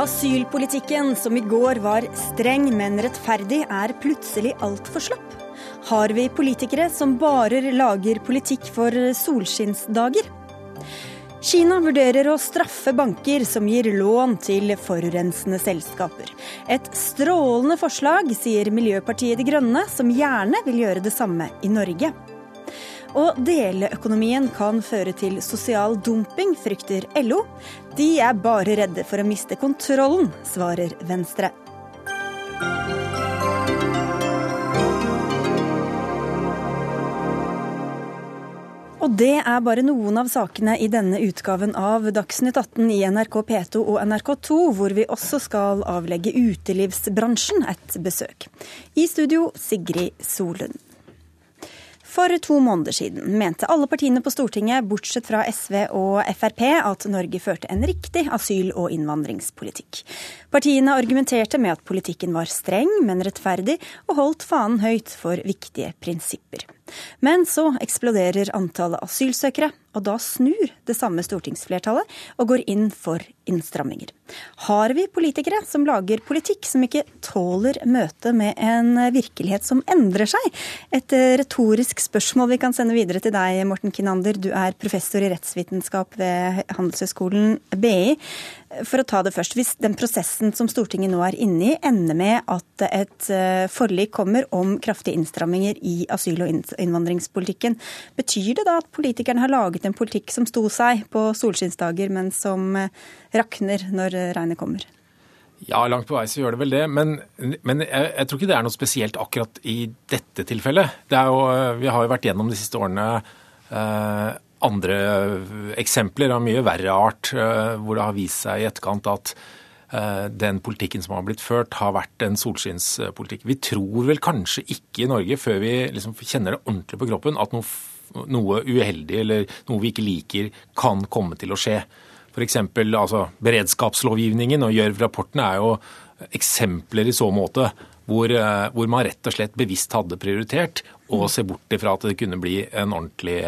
Asylpolitikken, som i går var streng, men rettferdig, er plutselig altfor slapp. Har vi politikere som bare lager politikk for solskinnsdager? Kina vurderer å straffe banker som gir lån til forurensende selskaper. Et strålende forslag, sier Miljøpartiet De Grønne, som gjerne vil gjøre det samme i Norge. Og deleøkonomien kan føre til sosial dumping, frykter LO. De er bare redde for å miste kontrollen, svarer Venstre. Og det er bare noen av sakene i denne utgaven av Dagsnytt 18 i NRK P2 og NRK2, hvor vi også skal avlegge utelivsbransjen et besøk. I studio Sigrid Solund. For to måneder siden mente alle partiene på Stortinget, bortsett fra SV og Frp, at Norge førte en riktig asyl- og innvandringspolitikk. Partiene argumenterte med at politikken var streng, men rettferdig, og holdt fanen høyt for viktige prinsipper. Men så eksploderer antallet asylsøkere, og da snur det samme stortingsflertallet og går inn for innstramminger. Har vi politikere som lager politikk som ikke tåler møtet med en virkelighet som endrer seg? Et retorisk spørsmål vi kan sende videre til deg, Morten Kinander. Du er professor i rettsvitenskap ved Handelshøyskolen BI. For å ta det først, Hvis den prosessen som Stortinget nå er inne i, ender med at et eh, forlik kommer om kraftige innstramminger i asyl- og innvandringspolitikken, betyr det da at politikerne har laget en politikk som sto seg på solskinnsdager, men som eh, rakner når regnet kommer? Ja, langt på vei så gjør det vel det. Men, men jeg, jeg, tror ikke det er noe spesielt akkurat i dette tilfellet. Det jo, vi har jo vært gjennom de siste årene eh, andre eksempler av mye verre art, eh, hvor det har vist seg i etterkant at eh, den politikken som har blitt ført, har vært en solskinnspolitikk. Vi tror vel kanskje ikke i Norge, før vi liksom kjenner det ordentlig på kroppen, at noe, noe uheldig eller noe vi ikke liker, kan komme til å skje. F.eks. Altså, beredskapslovgivningen og Gjørv-rapporten er jo eksempler i så måte. Hvor, eh, hvor, man rett og slett bevisst hadde prioritert å se bort ifra at det kunne bli en ordentlig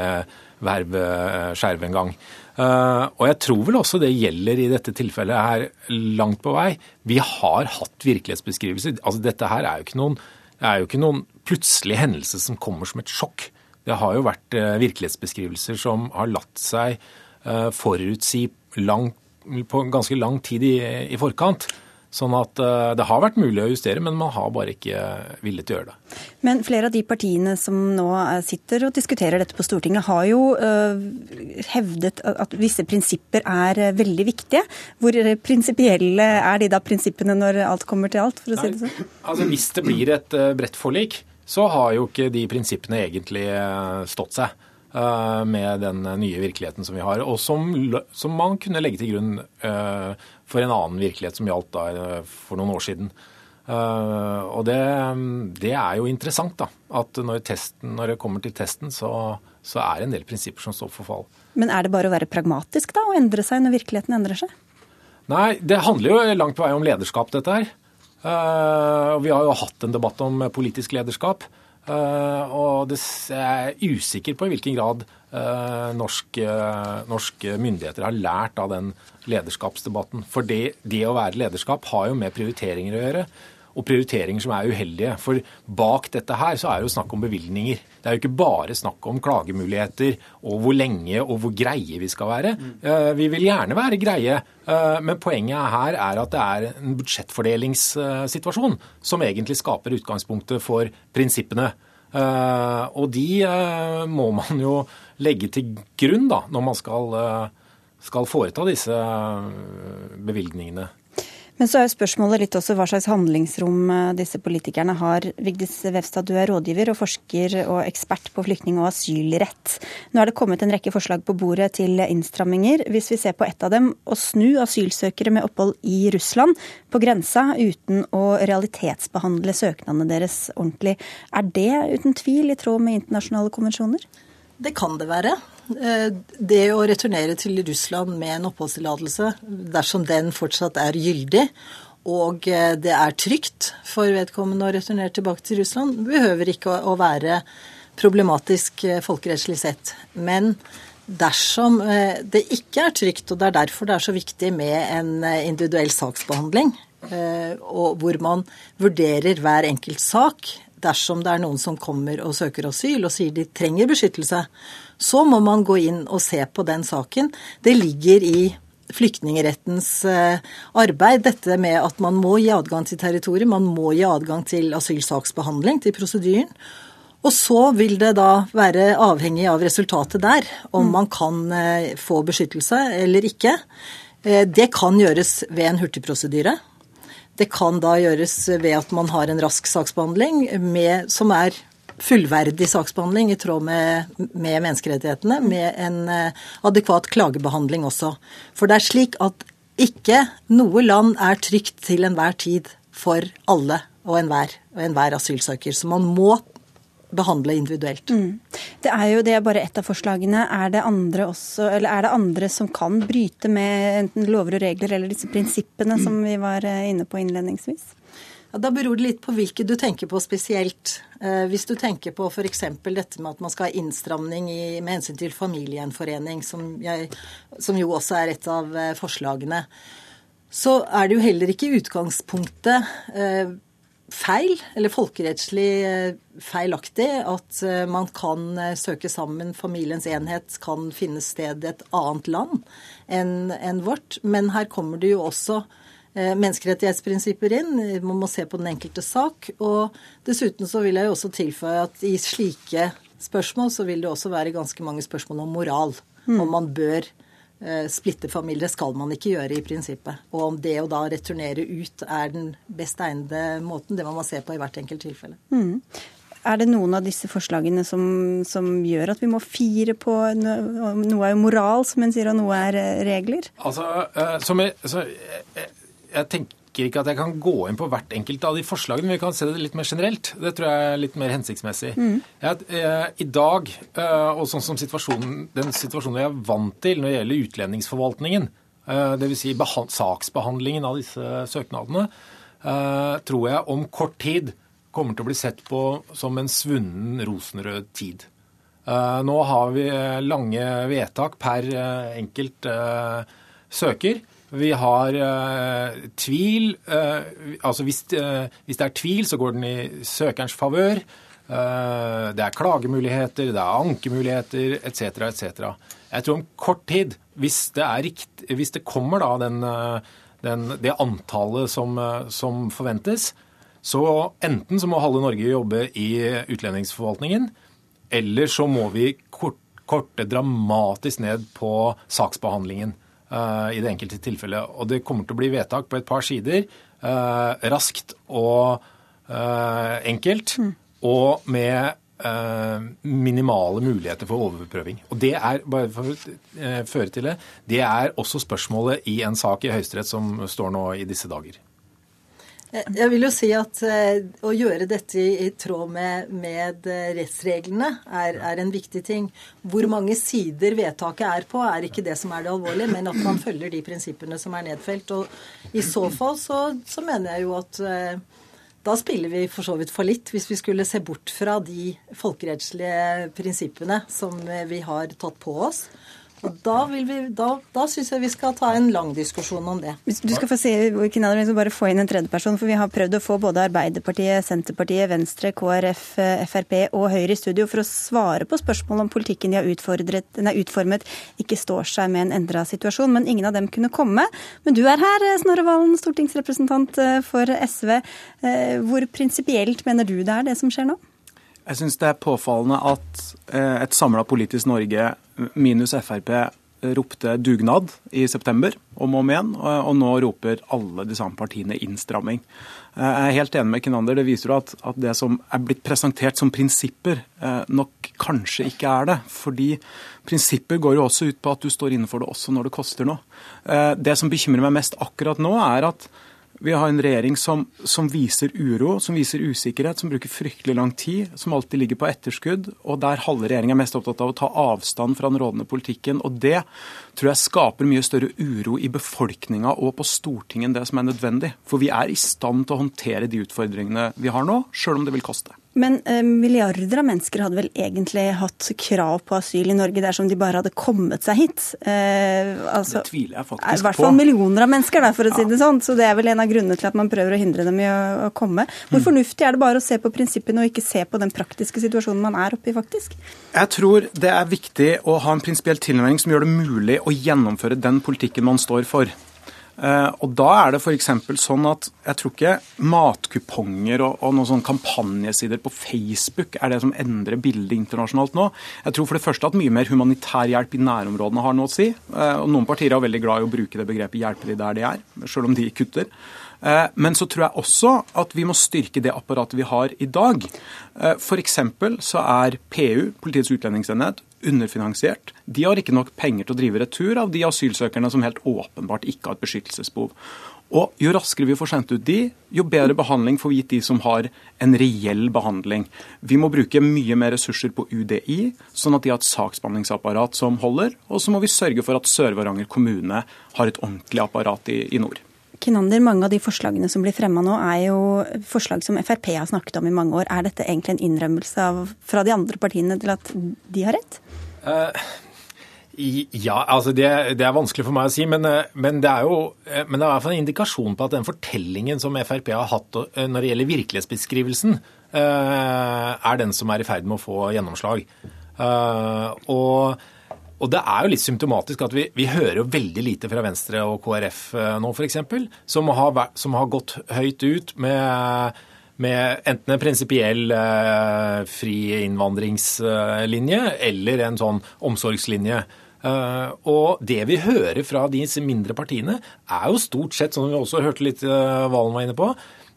verveskjerv en gang. Uh, og jeg tror vel også det gjelder i dette tilfellet her langt på vei. Vi har hatt virkelighetsbeskrivelser. Altså Dette her er jo ikke noen, jo ikke noen plutselig hendelse som kommer som et sjokk. Det har jo vært uh, virkelighetsbeskrivelser som har latt seg forutsi lang, på ganske lang tid i, i forkant. Sånn at eh, det har vært mulig å justere, men man har bare ikke villet gjøre det. Men flere av de partiene som nå eh, sitter og diskuterer dette på Stortinget, har jo uh, hevdet at visse prinsipper er veldig viktige. Hvor prinsipielle er de da prinsippene når alt kommer til alt, for å si det sånn? Altså, hvis det blir et bredt forlik, så har jo ikke de prinsippene egentlig stått seg. Eh, med den nye virkeligheten som vi har, og som, som man kunne legge til grunn eh, for en annen virkelighet som gjaldt da eh, for noen år siden. Og det, det er jo interessant, da. At når, testen, når det kommer til testen, så, så er det en del prinsipper som står for fall. Men er det bare å være pragmatisk da, og endre seg når virkeligheten endrer seg? Nei, det handler jo langt på vei om lederskap, dette her. Og vi har jo hatt en debatt om politisk lederskap. Uh, og jeg er usikker på i hvilken grad uh, norske, uh, norske, myndigheter har lært av den lederskapsdebatten. For det, det, å være lederskap har jo med prioriteringer å gjøre og prioriteringer som er uheldige. For bak dette her så er det jo snakk om bevilgninger. Det er jo ikke bare snakk om klagemuligheter og hvor lenge og hvor greie vi skal være. Mm. Vi vil gjerne være greie, eh, men poenget her er at det er en budsjettfordelingssituasjon som egentlig skaper utgangspunktet for prinsippene. Eh, og de må man jo legge til grunn da, når man skal, skal foreta disse bevilgningene. Men så er jo spørsmålet litt også hva slags handlingsrom eh, disse politikerne har. Vigdis Vevstad, du er rådgiver og forsker og ekspert på flyktning- og asylrett. Nå er det kommet en rekke forslag på bordet til innstramminger. Hvis vi ser på ett av dem, å snu asylsøkere med opphold i Russland på grensa uten å realitetsbehandle søknadene deres ordentlig. Er det uten tvil i tråd med internasjonale konvensjoner? Det kan det være. Eh, det å returnere til Russland med en oppholdstillatelse, dersom den fortsatt er gyldig, og eh, det er trygt for vedkommende å returnere tilbake til Russland, behøver ikke å være problematisk eh, folkerettslig sett. Men dersom det ikke er trygt, og det er derfor det er så viktig med en individuell saksbehandling, eh, og hvor man vurderer hver enkelt sak dersom det er noen som kommer og søker asyl og sier de trenger beskyttelse, så må man gå inn og se på den saken. Det ligger i flyktningerettens arbeid, dette med at man må gi adgang til territoriet, man må gi adgang til asylsaksbehandling, til prosedyren. Og så vil det da være avhengig av resultatet der, om man kan eh, få beskyttelse eller ikke. Eh, det kan gjøres ved en hurtigprosedyre. Det kan da gjøres ved at man har en rask saksbehandling med, som er fullverdig saksbehandling i tråd med, med, menneskerettighetene, med en eh, adekvat klagebehandling også. For det er slik at ikke noe land er trygt til enhver tid for alle og enhver, og enhver asylsøker. Så man må behandle individuelt. Mm. Det er jo det er bare ett av forslagene. Er det, andre også, eller er det andre som kan bryte med enten lover og regler eller disse prinsippene mm. som vi var eh, inne på innledningsvis? Ja, da beror det litt på hvilke du tenker på spesielt. Eh, hvis du tenker på f.eks. dette med at man skal ha innstramning i, med hensyn til familiegjenforening, som, som jo også er et av eh, forslagene, så er det jo heller ikke i utgangspunktet eh, feil, eller folkerettslig feilaktig, at man kan søke sammen. Familiens enhet kan finne sted i et annet land enn vårt. Men her kommer det jo også menneskerettighetsprinsipper inn. Man må se på den enkelte sak. Og dessuten så vil jeg jo også tilføye at i slike spørsmål så vil det også være ganske mange spørsmål om moral. Mm. Om man bør Eh, splitte familier skal man ikke gjøre i prinsippet. Og om det å da returnere ut er den best egnede måten, det må man se på i hvert enkelt tilfelle. Mm. Er det noen av disse forslagene som, som, gjør at vi må fire på Noe er jo moral, som en sier, og noe er eh, regler? Altså, som jeg, så, jeg, jeg tenker ikke at jeg kan gå inn på hvert enkelt av de forslagene, men vi kan se det litt mer generelt. Det tror jeg er litt mer hensiktsmessig. Mm. Jeg, eh, I dag, eh, og sånn som situasjonen, den situasjonen vi er vant til når det gjelder utlendingsforvaltningen, eh, dvs. Si saksbehandlingen av disse søknadene, eh, tror jeg om kort tid kommer til å bli sett på som en svunnen rosenrød tid. Eh, nå har vi lange vedtak per eh, enkelt søker. Vi har uh, tvil. Uh, altså hvis, uh, hvis, det er tvil, så går den i søkerens favør. det er klagemuligheter, det er ankemuligheter etc. etc. Jeg tror om kort tid, hvis det, rikt, hvis det kommer da den, den, det antallet som, som, forventes, så enten så må halve Norge jobbe i utlendingsforvaltningen, eller så må vi korte dramatisk ned på saksbehandlingen. Eh, i det enkelte tilfellet. Og det kommer til å bli vedtak på et par sider, eh, raskt og eh, enkelt, mm. og med minimale muligheter for overprøving. Og det er, bare for å føre til det, det er også spørsmålet i en sak i Høyesterett som står nå i disse dager. Jeg vil jo si at uh, å gjøre dette i, tråd med, med uh, rettsreglene er, er, en viktig ting. Hvor mange sider vedtaket er på, er ikke det som er det alvorlige, men at man følger de prinsippene som er nedfelt. Og i så fall så, så mener jeg jo at da spiller vi for så vidt fallitt hvis vi skulle se bort fra de folkerettslige prinsippene som vi har tatt på oss. Og da, vil vi, da, da syns jeg vi skal ta en lang diskusjon om det. Du skal få se, skal bare få inn en tredjeperson, for vi har prøvd å få både Arbeiderpartiet, Senterpartiet, Venstre, KrF, Frp og Høyre i studio for å svare på spørsmål om politikken de har nei, utformet ikke står seg med en endra situasjon, men ingen av dem kunne komme. Men du er her, Snorre Valen, stortingsrepresentant eh, for SV. Eh, hvor prinsipielt mener du det er, det som skjer nå? Jeg syns det er påfallende at eh, et samla politisk Norge, minus Frp, ropte dugnad i september om og om igjen, og nå roper alle de samme partiene innstramming. Eh, jeg er helt enig med Kinander. Det viser at, at, det som er blitt presentert som prinsipper, eh, nok kanskje ikke er det. Fordi prinsipper går jo også ut på at du står innenfor det også når det koster noe. Det som bekymrer meg mest akkurat nå, er at vi har en regjering som, som, viser uro, som viser usikkerhet, som bruker fryktelig lang tid, som alltid ligger på etterskudd, og der halve regjeringa er mest opptatt av å ta avstand fra den rådende politikken. Og det tror jeg skaper mye større uro i befolkninga og på Stortinget enn det som er nødvendig. For vi er i stand til å håndtere de utfordringene vi har nå, sjøl om det vil koste. Men eh, milliarder av mennesker hadde vel egentlig hatt krav på asyl i Norge dersom de bare hadde kommet seg hit? Eh, altså, det tviler jeg faktisk på. I hvert fall millioner av mennesker, der, for å ja. si det sånn. Så det er vel en av grunnene til at man prøver å hindre dem i å, å komme. Hvor mm. fornuftig er det bare å se på prinsippene og ikke se på den praktiske situasjonen man er oppe i, faktisk? Jeg tror det er viktig å ha en prinsipiell tilnærming som gjør det mulig å gjennomføre den politikken man står for. Eh, og da er det f.eks. sånn at jeg tror ikke matkuponger og, og noen sånne kampanjesider på Facebook er det som endrer bildet internasjonalt nå. Jeg tror for det første at mye mer humanitær hjelp i nærområdene har noe å si. Eh, og noen partier er veldig glad i å bruke det begrepet 'hjelpe de der de er', selv om de kutter. Eh, men så tror jeg også at vi må styrke det apparatet vi har i dag. F.eks. så er PU, Politiets utlendingsenhet, underfinansiert. De har ikke nok penger til å drive retur av de asylsøkerne som helt åpenbart ikke har et beskyttelsesbehov. Og Jo raskere vi får sendt ut de, jo bedre behandling får vi gitt de som har en reell behandling. Vi må bruke mye mer ressurser på UDI, sånn at de har et saksbehandlingsapparat som holder. Og så må vi sørge for at Sør-Varanger kommune har et ordentlig apparat i, i nord. Kinander, mange av de forslagene som blir fremma nå, er jo forslag som Frp har snakket om i mange år. Er dette egentlig en innrømmelse av, fra de andre partiene til at de har rett? Uh, ja, altså det, det, er vanskelig for meg å si, men, eh, men, det er jo eh, men det er i hvert fall en indikasjon på at den fortellingen som Frp har hatt når det gjelder virkelighetsbeskrivelsen, er den som er i ferd med å få gjennomslag. Og og det er jo litt symptomatisk at vi, vi hører jo veldig lite fra Venstre og KrF eh, nå, f.eks., som, som har gått høyt ut med, med enten en prinsipiell eh, fri innvandringslinje eller en sånn omsorgslinje. Uh, og det vi hører fra disse mindre partiene, er jo stort sett, som vi også hørte litt uh, Valen var inne på,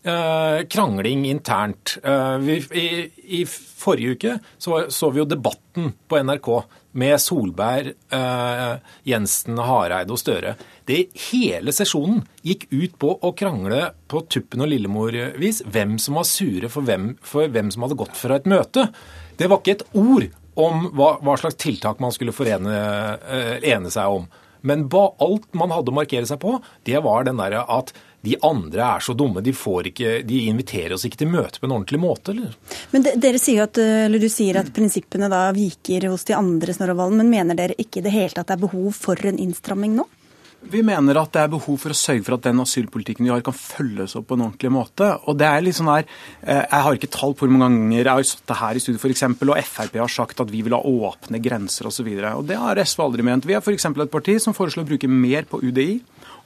uh, krangling internt. Vi, i, i, forrige uke så, så, vi jo debatten på NRK med Solberg, eh, Jensen, Hareide og Støre. Det Hele sesjonen gikk ut på å krangle på tuppen og lillemor-vis hvem som var sure for hvem, for hvem som hadde gått fra et møte. Det var ikke et ord om hva, hva slags tiltak man skulle forene, eh, ene seg om. Men ba, alt man hadde å markere seg på, det var den derre at de andre er så dumme. De, ikke, de, inviterer oss ikke til møte på en ordentlig måte, eller? Men dere sier at, du sier at prinsippene da viker hos de andre, Snorrevalen. Men mener dere ikke i det hele tatt det er behov for en innstramming nå? Vi mener at det er behov for å sørge for at den asylpolitikken vi har, kan følges opp på en ordentlig måte. Og det er litt sånn her, eh, Jeg har ikke tall på hvor mange ganger jeg har sittet her i studio for eksempel, og Frp har sagt at vi vil ha åpne grenser osv. Det har SV aldri ment. Vi er f.eks. et parti som foreslår å bruke mer på UDI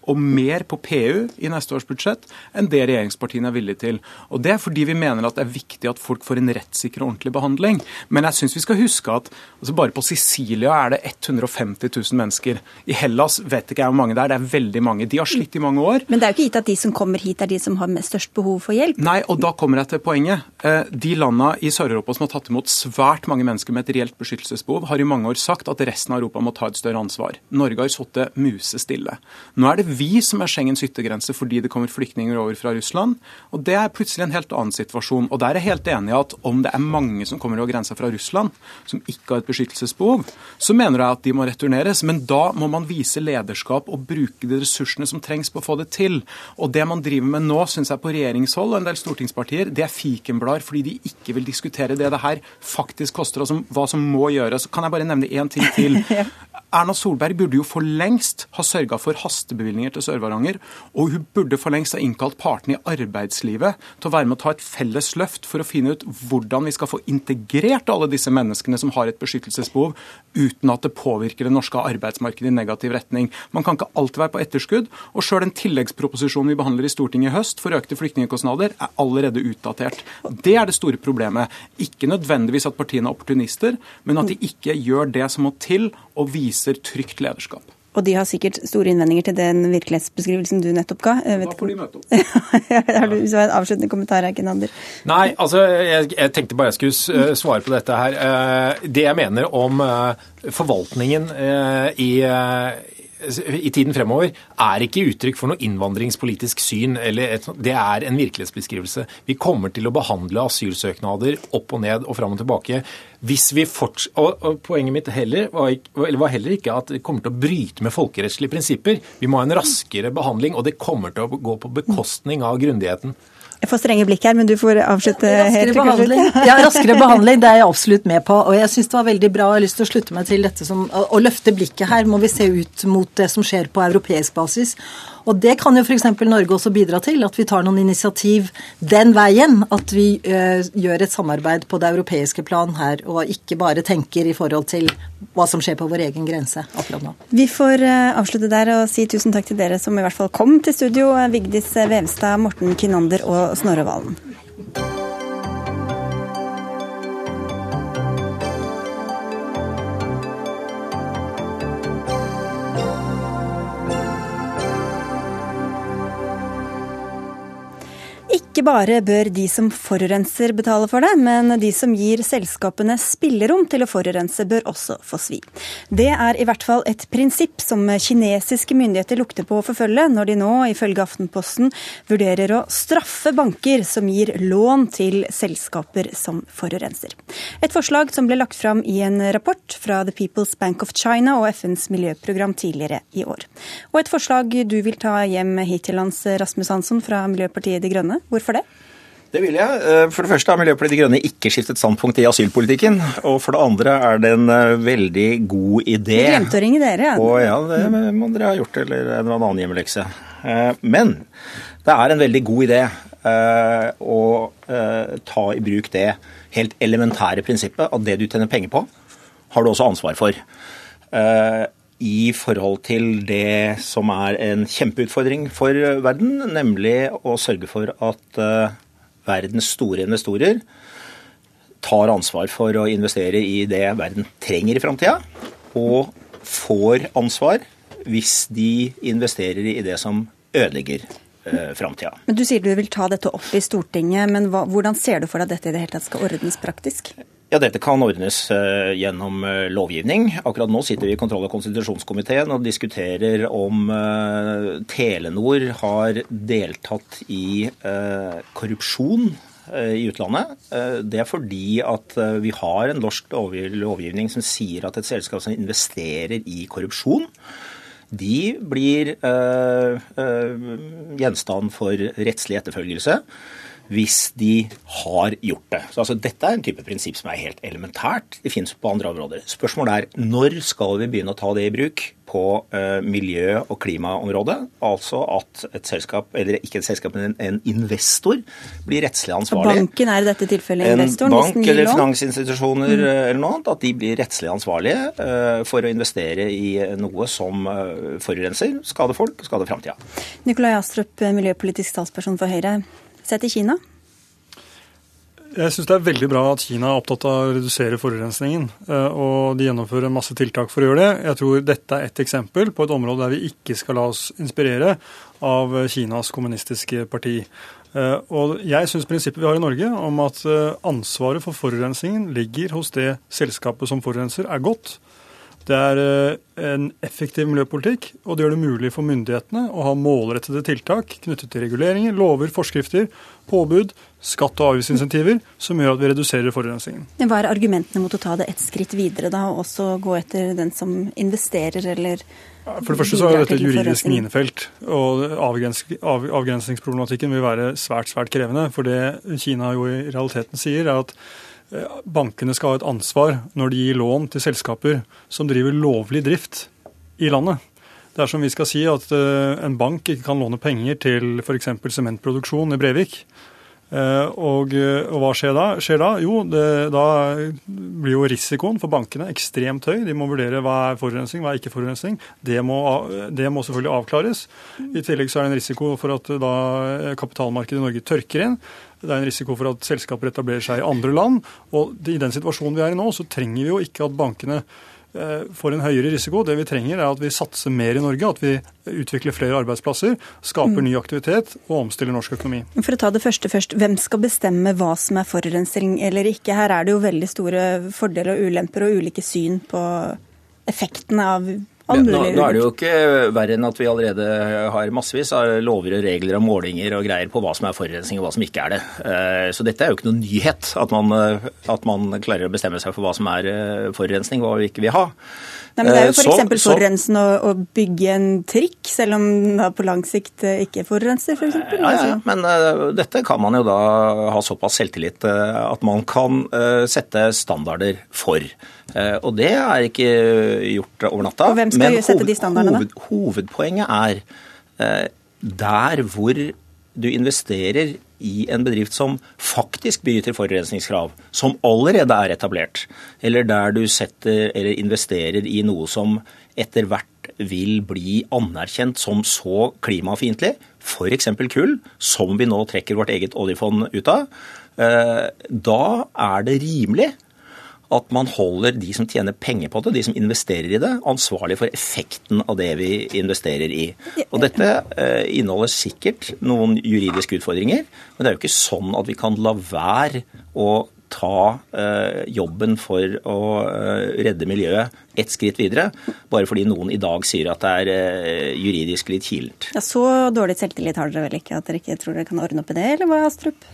og mer på PU i neste års budsjett enn det regjeringspartiene er villige til. Og Det er fordi vi mener at det er viktig at folk får en rettssikker og ordentlig behandling. Men jeg syns vi skal huske at altså bare på Sicilia er det 150 000 mennesker. I Hellas vet ikke jeg hvor mange det er, det er veldig mange. De har slitt i mange år. Men det er jo ikke gitt at de som kommer hit er de som har størst behov for hjelp? Nei, og da kommer jeg til poenget. Eh, de landa i Sør-Europa som har tatt imot svært mange mennesker med et reelt beskyttelsesbehov, har i mange år sagt at resten av Europa må ta et større ansvar. Norge har sittet musestille. Nå er det vi som er Schengens yttergrense fordi det kommer flyktninger over fra Russland. Og Det er plutselig en helt annen situasjon. Og Der er jeg helt enig i at om det er mange som kommer over grensa fra Russland, som ikke har et beskyttelsesbehov, så mener jeg at de må returneres. Men da må man vise lederskap og bruke de ressursene som trengs på å få det til. Og det man driver med nå, syns jeg på regjeringshold og en del stortingspartier, det er fikenblader fordi de ikke vil diskutere det det her faktisk koster, og som, hva som må gjøres. Kan jeg bare nevne én ting til? Erna Solberg burde jo for lengst ha sørga for hastebevilgninger til Sør-Varanger, og hun burde for lengst ha innkalt partene i arbeidslivet til å være med å ta et felles løft for å finne ut hvordan vi skal få integrert alle disse menneskene som har et beskyttelsesbehov, uten at det påvirker det norske arbeidsmarkedet i negativ retning. Man kan ikke alltid være på etterskudd, og sjøl den tilleggsproposisjonen vi behandler i Stortinget i høst for økte flyktningkostnader, er allerede utdatert. Det er det store problemet. Ikke nødvendigvis at partiene er opportunister, men at de ikke gjør det som må til å vise trygt lederskap. Og de har sikkert store innvendinger til den virkelighetsbeskrivelsen du nettopp ga. Da får de møte opp. har du en avsluttende kommentar her, Kenander? Nei, altså jeg, jeg, tenkte bare jeg skulle eh, svare på dette her. Eh, det jeg mener om eh, forvaltningen i i tiden fremover er ikke uttrykk for noe innvandringspolitisk syn. et, Det er en virkelighetsbeskrivelse. Vi kommer til å behandle asylsøknader opp og ned og fram og tilbake. Hvis vi forts og, og Poenget mitt heller var, var, heller ikke at det kommer til å bryte med folkerettslige prinsipper. Vi må ha en raskere behandling, og det kommer til å gå på bekostning av grundigheten. Jeg får strenge blikk her, men du får avslutte raskere helt til behandling. Ja, raskere behandling, det er jeg absolutt med på. Og jeg syns det var veldig bra, og jeg har lyst til å slutte meg til dette som å løfte blikket her må vi se ut mot det som skjer på europeisk basis. Og det kan jo f.eks. Norge også bidra til, at vi tar noen initiativ den veien. At vi eh, gjør et samarbeid på det europeiske plan her, og ikke bare tenker i forhold til hva som skjer på vår egen grense akkurat nå. Vi får eh, avslutte der og si tusen takk til dere som i hvert fall kom til studio. Vigdis Vevstad, Morten Kynander og Snorre Valen. Ikke bare bør de som forurenser betale for det, men de som gir selskapene spillerom til å forurense, bør også få svi. Det er i hvert fall et prinsipp som kinesiske myndigheter lukter på å forfølge, når de nå, ifølge Aftenposten, vurderer å straffe banker som gir lån til selskaper som forurenser. Et forslag som ble lagt fram i en rapport fra The People's Bank of China og FNs miljøprogram tidligere i år. Og et forslag du vil ta hjem hit til lands, Rasmus Hansson fra Miljøpartiet De Grønne. Hvorfor det? Det vil jeg. Eh, For det første har Miljøpartiet De Grønne ikke skiftet standpunkt i asylpolitikken. Og for det andre er det en eh, veldig god idé. Glemte å ringe dere. Ja. Og ja, det må dere ha gjort, eller en eller annen hjemmelekse. Eh, Men det er en veldig god idé å ta i bruk det helt elementære prinsippet at det du tjener penger på, har du også ansvar for. I forhold til det som er en kjempeutfordring for verden, nemlig å sørge for at eh, verdens store investorer tar ansvar for å investere i det verden trenger i framtida, og får ansvar hvis de investerer i det som ødelegger eh, framtida. Men Du sier du vil ta dette opp i Stortinget, men hva, hvordan ser du for deg at dette i det hele tatt skal ordnes praktisk? Ja, Dette kan ordnes eh, gjennom eh, lovgivning. Akkurat nå sitter vi i kontroll- og konstitusjonskomiteen og diskuterer om eh, Telenor har deltatt i korrupsjon i utlandet. Det er fordi at vi har en norsk lovgivning som sier at et selskap som investerer i korrupsjon, de blir gjenstand for rettslig etterfølgelse hvis de har gjort det. Så altså, Dette er en type prinsipp som er helt elementært. Det finnes på andre områder. Spørsmålet er når skal vi begynne å ta det i bruk på uh, miljø- og klimaområdet? Altså at et selskap, eller ikke et selskap, men en, en investor blir rettslig Og ansvarlig. banken er i dette tilfellet En investoren? hvis bank eller finansinstitusjoner mm. eller noe annet, at de blir rettslig ansvarlige uh, for å investere i noe som uh, forurenser, skader folk, skader framtida. Nikolai Astrup, miljøpolitisk talsperson for Høyre. Se til Kina. Jeg syns det er veldig bra at Kina er opptatt av å redusere forurensningen. eh, Og de gjennomfører en masse tiltak for å gjøre det. Jeg tror dette er et eksempel på et område der vi ikke skal la oss inspirere av Kinas kommunistiske parti. Eh, Og jeg syns prinsippet vi har i Norge om at eh, ansvaret for forurensningen ligger hos det selskapet som forurenser, er godt. Det er eh, en effektiv miljøpolitikk, og det gjør det mulig for myndighetene å ha målrettede tiltak knyttet til reguleringer, lover, forskrifter, påbud, skatt- og avgiftsinsentiver som gjør at vi reduserer forurensningen. Hva er argumentene mot å ta det ett skritt videre, da, og også gå etter den som investerer, eller For det første så er dette et juridisk minefelt, og avgrens, av, avgrensningsproblematikken vil være svært, svært krevende. For det Kina jo i realiteten sier, er at bankene skal ha et ansvar når de gir lån til selskaper som driver lovlig drift i landet. Det er som vi skal si at eh, en bank ikke kan låne penger til f.eks. sementproduksjon i Brevik. Eh, Og, eh, og hva skjer da? Skjer da? Jo, det, da blir jo risikoen for bankene ekstremt høy. De må vurdere hva er forurensning, hva er ikke forurensning. Det må, det må selvfølgelig avklares. I tillegg så er det en risiko for at da kapitalmarkedet i Norge tørker inn. Det er en risiko for at selskaper etablerer seg i andre land. Og i den situasjonen vi er i nå, så trenger vi jo ikke at bankene eh, får en høyere risiko. Det vi trenger, er at vi satser mer i Norge, at vi utvikler flere arbeidsplasser, skaper ny aktivitet og omstiller norsk økonomi. For å ta det første først, hvem skal bestemme hva som er forurensning eller ikke? Her er det jo veldig store fordeler og ulemper og ulike syn på effektene av all Nå, nå er det jo ikke verre enn at vi allerede har massevis av lover og regler og målinger og greier på hva som er forurensning og hva som ikke er det. Eh, Så dette er jo ikke noen nyhet, at man, eh, at man klarer å bestemme seg for hva som er eh, forurensning og hva vi ikke vil ha. Nei, men Det er jo Eh, f.eks. forurensende å, å bygge en trikk, selv om den på lang sikt eh, ikke forurenser, f.eks. Ja, ja, ja. Men uh, dette kan man jo da ha såpass selvtillit uh, at man kan uh, sette standarder for. Og det er ikke gjort over natta. Og hvem skal Men sette sette de standardene da? hoved, hovedpoenget er der hvor du investerer i en bedrift som faktisk bryter forurensningskrav, som allerede er etablert, eller der du setter eller investerer i noe som etter hvert vil bli anerkjent som så klimafiendtlig, f.eks. kull, som vi nå trekker vårt eget oljefond ut av, eh, da er det rimelig at man holder de som tjener penger på det, de som investerer i det, ansvarlig for effekten av det vi investerer i. Og Dette eh, inneholder sikkert noen juridiske utfordringer, men det er jo ikke sånn at vi kan la være å ta eh, jobben for å eh, redde miljøet ett skritt videre, bare fordi noen i dag sier at det er eh, juridisk litt kilent. Ja, Så dårlig selvtillit har dere vel ikke at dere ikke tror dere kan ordne opp i det, eller hva, Astrup?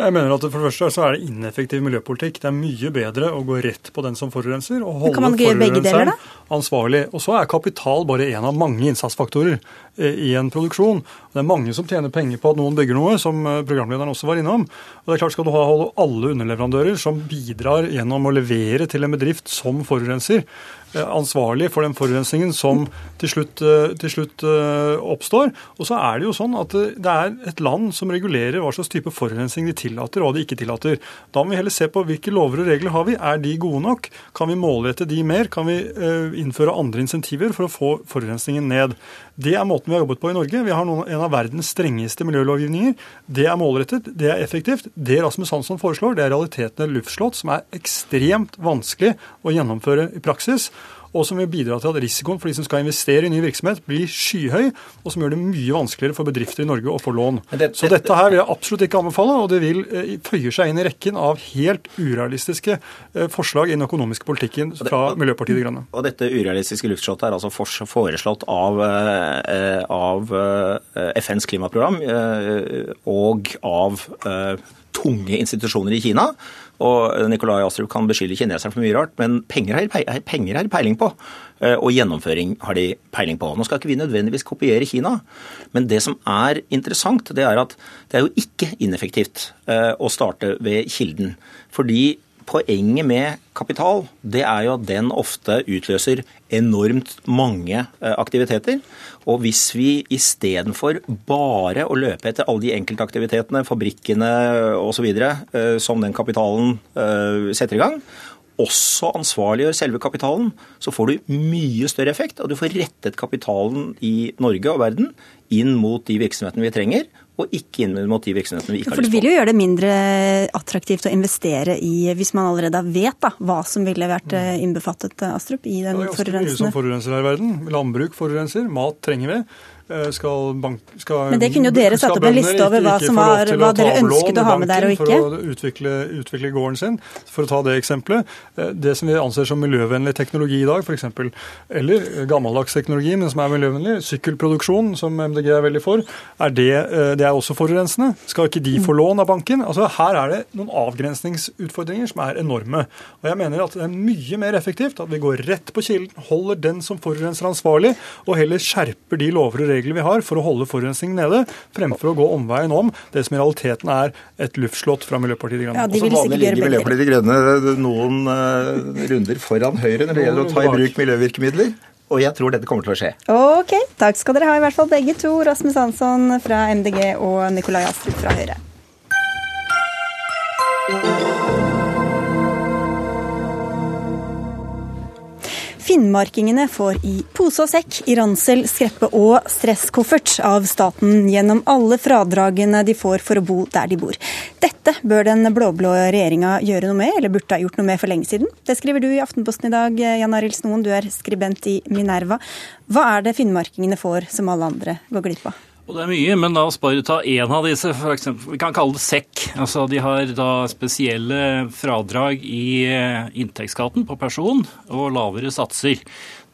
Jeg mener at For det første så er det ineffektiv miljøpolitikk. Det er mye bedre å gå rett på den som forurenser, og holde forurenseren ansvarlig. Og så er kapital bare en av mange innsatsfaktorer eh, i en produksjon. Det er mange som tjener penger på at noen bygger noe, som eh, programlederen også var innom. Og det er klart Skal du ha alle underleverandører som bidrar gjennom å levere til en bedrift som forurenser, ansvarlig for den forurensningen som til slutt, eh, til slutt eh, oppstår. Og så er det jo sånn at eh, det er et land som regulerer hva slags type forurensning de tillater og de ikke tillater. Da må vi heller se på hvilke lover og regler har vi. Er de gode nok? Kan vi målrette de mer? Kan vi eh, innføre andre insentiver for å få forurensningen ned? Det er måten vi har jobbet på i Norge. Vi har noen, en av verdens strengeste miljølovgivninger. Det er målrettet, det er effektivt. Det Rasmus Hansson foreslår, det er realiteten et luftslott som er ekstremt vanskelig å gjennomføre i praksis og som vil bidra til at risikoen for de som skal investere i ny virksomhet, blir skyhøy, og som gjør det mye vanskeligere for bedrifter i Norge å få lån. Det- Så dette her vil jeg absolutt ikke anbefale, og det vil eh, føyer seg inn i rekken av helt urealistiske eh, forslag i den økonomiske politikken fra Miljøpartiet De Grønne. Og dette urealistiske luftslottet er altså foreslått av, eh, av FNs klimaprogram og av tunge institusjoner i Kina. Og Nikolai Astrup kan beskylde kineserne for mye rart, men penger har penger har peiling på. eh, Og gjennomføring har de peiling på. Nå skal ikke vi nødvendigvis kopiere Kina, men det som er interessant, det er at det er jo ikke ineffektivt eh, å starte ved kilden. Fordi Poenget med kapital det er jo at den ofte utløser enormt mange eh, aktiviteter. Og hvis vi istedenfor bare å løpe etter alle de enkeltaktivitetene, fabrikkene osv. eh, som den kapitalen eh, setter i gang, også ansvarliggjør selve kapitalen, så får du mye større effekt. Og du får rettet kapitalen i Norge og verden inn mot de virksomhetene vi trenger, og ikke inn mot de virksomhetene vi ikke har For det lyst på. vil jo gjøre det mindre attraktivt å investere i, hvis man allerede vet da, hva som ville vært eh, innbefattet, eh, Astrup, i den Det er ganske mye som forurenser her i verden. Landbruk forurenser, mat trenger vi. Eh, Skal bank, skal, Men det kunne jo dere satt opp en liste over hva ikke som var- hva dere ønsket å ha med der og ikke? For å utvikle, utvikle gården sin, for å ta det eksempelet. Eh, Det som vi anser som miljøvennlig teknologi i dag, f.eks., eller gammeldags teknologi, men som er miljøvennlig, sykkelproduksjon, som MDG er veldig for, er det, eh, det er også forurensende. Skal ikke de få lån av banken? Altså Her er det noen avgrensningsutfordringer som er enorme. Og jeg mener at det er mye mer effektivt at vi går rett på kilden, holder den som forurenser ansvarlig, og heller skjerper de lover og regler vi har for å holde forurensningen nede, fremfor å gå omveien om det som i realiteten er et luftslott fra Miljøpartiet De Grønne. Ja, de vil som sikkert vanlig gjøre ligger. Miljøpartiet De Grønne noen uh, runder foran Høyre når det gjelder å ta i bruk miljøvirkemidler. Og jeg tror dette kommer til å skje. Ok, takk skal dere ha i hvert fall begge to. Rasmus Hansson fra MDG og Nikolai Astrup fra Høyre. Finnmarkingene får i pose og sekk, i ransel, skreppe og stresskoffert av staten gjennom alle fradragene de får for å bo der de bor. Dette bør den blå-blå regjeringa gjøre noe med, eller burde ha gjort noe med for lenge siden. Det skriver du i Aftenposten i dag, Jan Arild Snoen, du er skribent i Minerva. Hva er det finnmarkingene får som alle andre går glipp av? Og det er mye, men bare ta én av disse. For eksempel, vi kan kalle det sekk. Altså, de har da spesielle fradrag i eh, inntektsskatten på person og lavere satser.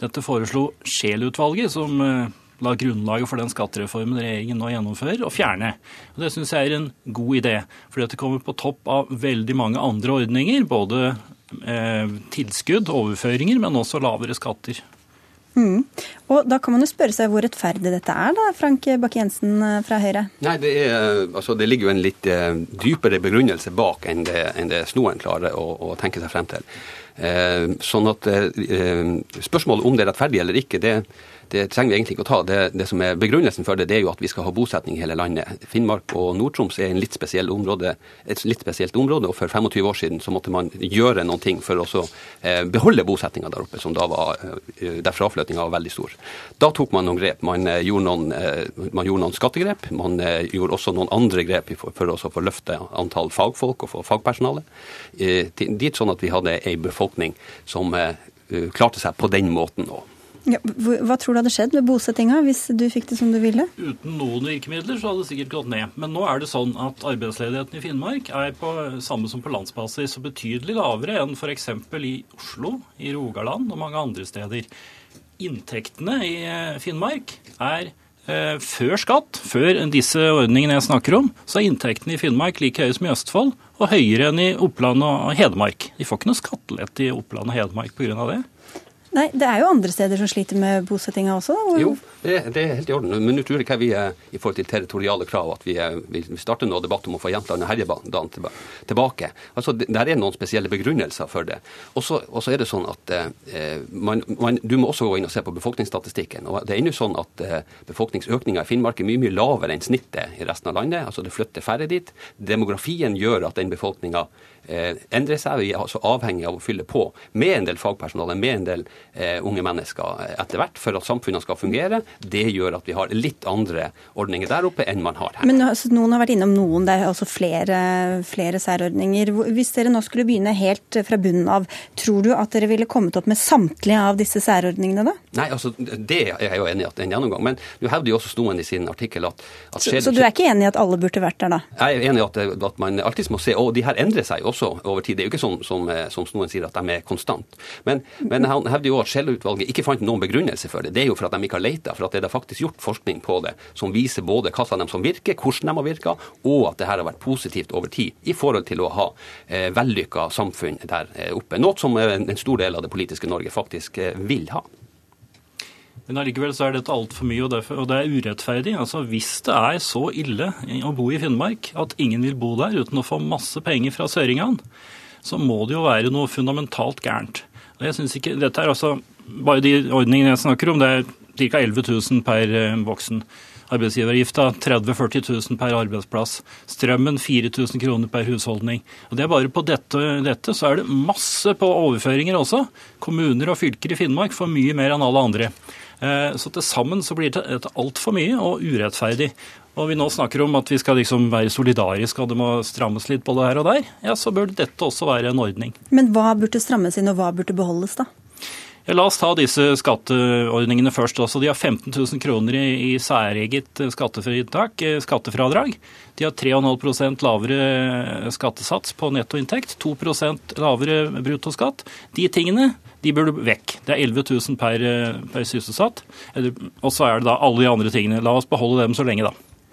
Dette foreslo Scheel-utvalget, som eh, la grunnlaget for den skattereformen regjeringen nå gjennomfører, å fjerne. Og Det syns jeg er en god idé, fordi dette kommer på topp av veldig mange andre ordninger, både eh, tilskudd, overføringer, men også lavere skatter. Mm. Og Da kan man jo spørre seg hvor rettferdig dette er, da, Frank Bakke-Jensen eh, fra Høyre? Nei, det, er, altså, det ligger jo en litt uh, dypere begrunnelse bak enn det, enn det Snoen klarer å, å, tenke seg frem til. Eh, sånn at eh, Spørsmålet om det er rettferdig eller ikke, det, det trenger vi egentlig ikke å ta. Det, det, som er Begrunnelsen for det, det er jo at vi skal ha bosetning i hele landet. Finnmark og Nord-Troms er litt spesiell område, et litt spesielt område, og for 25 år siden så måtte man gjøre noen ting for å eh, beholde bosettinga der oppe, som da var, eh, der fraflyttinga var veldig stor. Da tok man noen grep. Man, eh, gjorde, noen, eh, man gjorde, noen, skattegrep. Man eh, gjorde også noen andre grep for, for å få løfte antall fagfolk og få fagpersonale dit, sånn at vi hadde ei befolkning som klarte seg på den måten òg. Ja, hva tror du hadde skjedd med bosettinga hvis du fikk det som du ville? Uten noen virkemidler så hadde det sikkert gått ned. Men nå er det sånn at arbeidsledigheten i Finnmark er på samme som på landsbasis og betydelig lavere enn f.eks. i Oslo, i Rogaland og mange andre steder. Inntektene i eh, Finnmark er eh, før skatt, før disse ordningene jeg snakker om, så er inntektene i Finnmark like høye som i Østfold og høyere enn i Oppland og Hedmark. De får ikke noe skattelette i Oppland og Hedmark pga. det. Nei, Det er jo andre steder som sliter med bosettinga også? Da. Jo, det, det, er helt i orden. Men nå tror jeg ikke vi er i forhold til territoriale krav at vi, er, vi starter nå debatt om å få Jämtland og Herjedalen tilbake. Altså, Der er noen spesielle begrunnelser for det. Og så er det sånn at eh, man, man, Du må også gå inn og se på befolkningsstatistikken. og Det er ennå sånn at eh, befolkningsøkninga i Finnmark er mye mye lavere enn snittet i resten av landet. altså Det flytter færre dit. Demografien gjør at den befolkninga eh, endrer seg. Vi er altså avhengig av å fylle på med en del fagpersonale, med en del unge mennesker etter hvert, for at samfunnene skal fungere. Det gjør at vi har litt andre ordninger der oppe enn man har her. Men altså, Noen har vært innom noen, det er altså flere, flere særordninger. Hvis dere nå skulle begynne helt fra bunnen av, tror du at dere ville kommet opp med samtlige av disse særordningene da? Nei, altså det er jeg jo enig i at en gjennomgang. Men du hevder jo også Snoen i sin artikkel at, at så, så, du er ikke enig i at alle burde vært der, da? Jeg er enig i at, at man alltid må se, og de her endrer seg også over tid. Det er jo ikke sånn som, som Snoen sier, at de er konstant. Men, men han hevder jo at Scheel-utvalget ikke fant noen begrunnelse for det. Det er jo for at de ikke har leita, for at det er faktisk gjort forskning på det som viser både hva av dem som virker, hvordan de har virka, og at det her har vært positivt over tid i forhold til å ha eh, vellykka samfunn der eh, oppe. Noe som en stor del av det politiske Norge faktisk eh, vil ha. Men allikevel så er dette altfor mye, og det er urettferdig. Altså Hvis det er så ille å bo i Finnmark at ingen vil bo der uten å få masse penger fra søringene, så må det jo være noe fundamentalt gærent. Jeg synes ikke, dette er altså, Bare de ordningene jeg snakker om, det er ca. 11 000 per eh, voksen. Arbeidsgiveravgifta 30 000-40 000 per arbeidsplass. Strømmen 4000 kroner per husholdning. Og det er bare på dette, dette, så er det masse på overføringer også. Kommuner og fylker i Finnmark får mye mer enn alle andre. Eh, så til sammen så blir dette altfor mye og urettferdig. Og vi nå snakker om at vi skal liksom være solidariske og det må strammes litt på det her og der, ja, så bør dette også være en ordning. Men hva burde strammes inn, og hva burde beholdes, da? Ja, la oss ta disse skatteordningene først. Også. De har 15 000 kroner i, i særeget skattefritak, eh, skattefradrag. De har 3,5% lavere skattesats på nettoinntekt, 2% lavere bruttoskatt. De tingene de burde vekk. Det er 11 000 per, eh, per sysselsatt. Og så er det da alle de andre tingene. La oss beholde dem så lenge, da.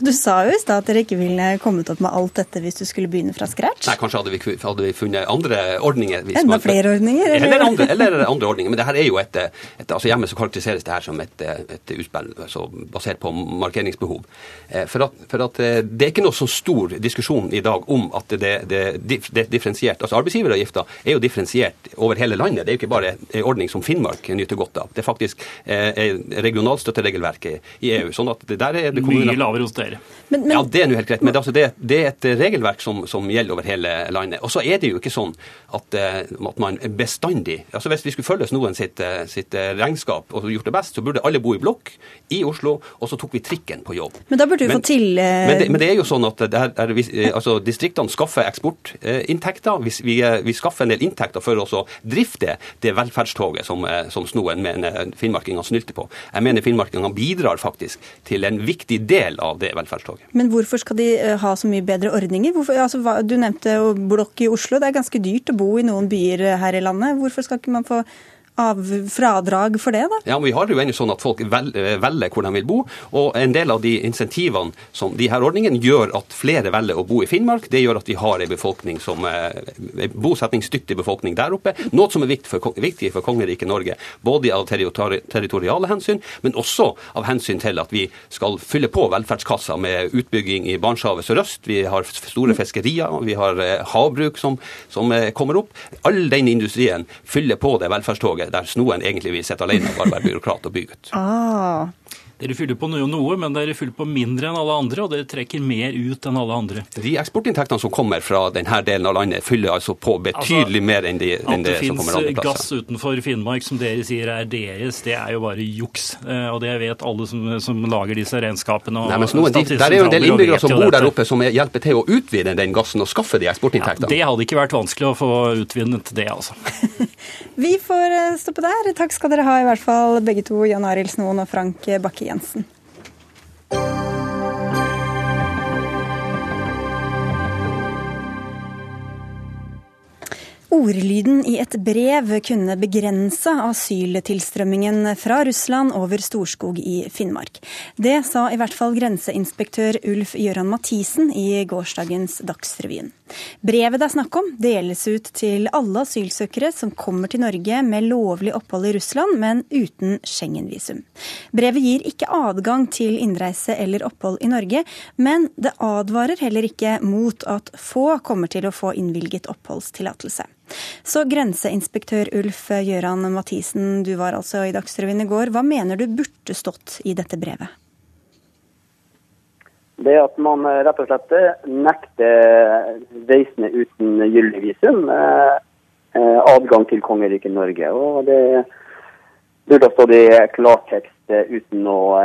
Du sa jo i stad at dere ikke ville kommet opp med alt dette hvis du skulle begynne fra scratch. Nei, kanskje hadde vi, hadde vi funnet andre ordninger. Enda man, flere ordninger? Eller? Eller, andre, eller andre, ordninger. Men det her er jo et, et altså Hjemme så karakteriseres det her som et, et utspill altså basert på markeringsbehov. Eh, for at, for at, eh, Det er ikke noe så stor diskusjon i dag om at det, det, det, det er differensiert. Altså Arbeidsgiveravgifta er jo differensiert over hele landet. Det er jo ikke bare en ordning som Finnmark nyter godt av. Det er faktisk eh, regionalstøtteregelverket i EU. sånn at det der er det Mye lavere hos dere Men, men... Ja, Det er nå helt greit, men altså, det, det, er et regelverk som, som, gjelder over hele landet. Og så er det jo ikke sånn at, eh, at man bestandig altså Hvis vi skulle følge noen sitt, eh, sitt, eh, regnskap og gjort det best, så burde alle bo i blokk i Oslo, og så tok vi trikken på jobb. Men da burde vi få til men det, men det, er jo sånn at er, er, altså, distriktene skaffer eksportinntekter. Vi, vi, vi, skaffer en del inntekter for å drifte det velferdstoget som, som Snoen mener finnmarkingene snylte på. Jeg mener finnmarkingene bidrar faktisk til en viktig del av det velferdstoget. Men hvorfor skal de eh, ha så mye bedre ordninger? Hvorfor, altså, du nevnte blokk i Oslo. Det er ganske dyrt å bo i noen byer eh, her i landet. Hvorfor skal ikke man få av fradrag for det, da? Ja, men Vi har det jo ennå sånn at folk velger hvor de vil bo. Og en del av de insentivene som de her ordningene gjør at flere velger å bo i Finnmark. Det gjør at vi har en befolkning som en bosettingsdyktig befolkning der oppe. Noe som er viktig for, viktig for kongeriket Norge. Både av territoriale hensyn, men også av hensyn til at vi skal fylle på velferdskassa med utbygging i Barentshavet sørøst. Vi har store fiskerier, vi har eh, havbruk som, som eh, kommer opp. All den industrien fyller på det velferdstoget der Snoen egentlig vil sitte alene og bare være byråkrat og bygutt. Ah. Dere fyller på noe, men dere fyller på mindre enn alle andre, og dere trekker mer ut enn alle andre. De eksportinntektene som kommer fra denne delen av landet, fyller altså på betydelig altså, mer enn, de, enn det, det som kommer andre plasser. At det finnes gass utenfor Finnmark som dere sier er deres, det er jo bare juks. Eh, og det vet alle som, som lager disse regnskapene. Nei, men noen, de, Der er jo en del innbyggere som bor der oppe som hjelper til å utvide den gassen og skaffe de eksportinntektene. Ja, det hadde ikke vært vanskelig å få utvinnet det, altså. Vi får eh, stoppe der. Takk skal dere ha, i hvert fall begge to, Jan Arild Snoen og Frank Bakke Jensen. Ordlyden i et brev kunne begrense asyltilstrømmingen fra Russland over Storskog i Finnmark. Det sa i hvert fall grenseinspektør Ulf Gøran Mathisen i gårsdagens Dagsrevyen. Brevet det er snakk om, deles ut til alle asylsøkere som kommer til Norge med lovlig opphold i Russland, men uten Schengen-visum. Brevet gir ikke adgang til innreise eller opphold i Norge, men det advarer heller ikke mot at få kommer til å få innvilget oppholdstillatelse. Så grenseinspektør Ulf Gjøran Mathisen, du var altså i Dagsrevyen i går. Hva mener du burde stått i dette brevet? Det at man eh, rett og slett eh, nekter reisende uten gyldig visum eh, adgang til kongeriket Norge. Og det burde stått i klartekst uten noe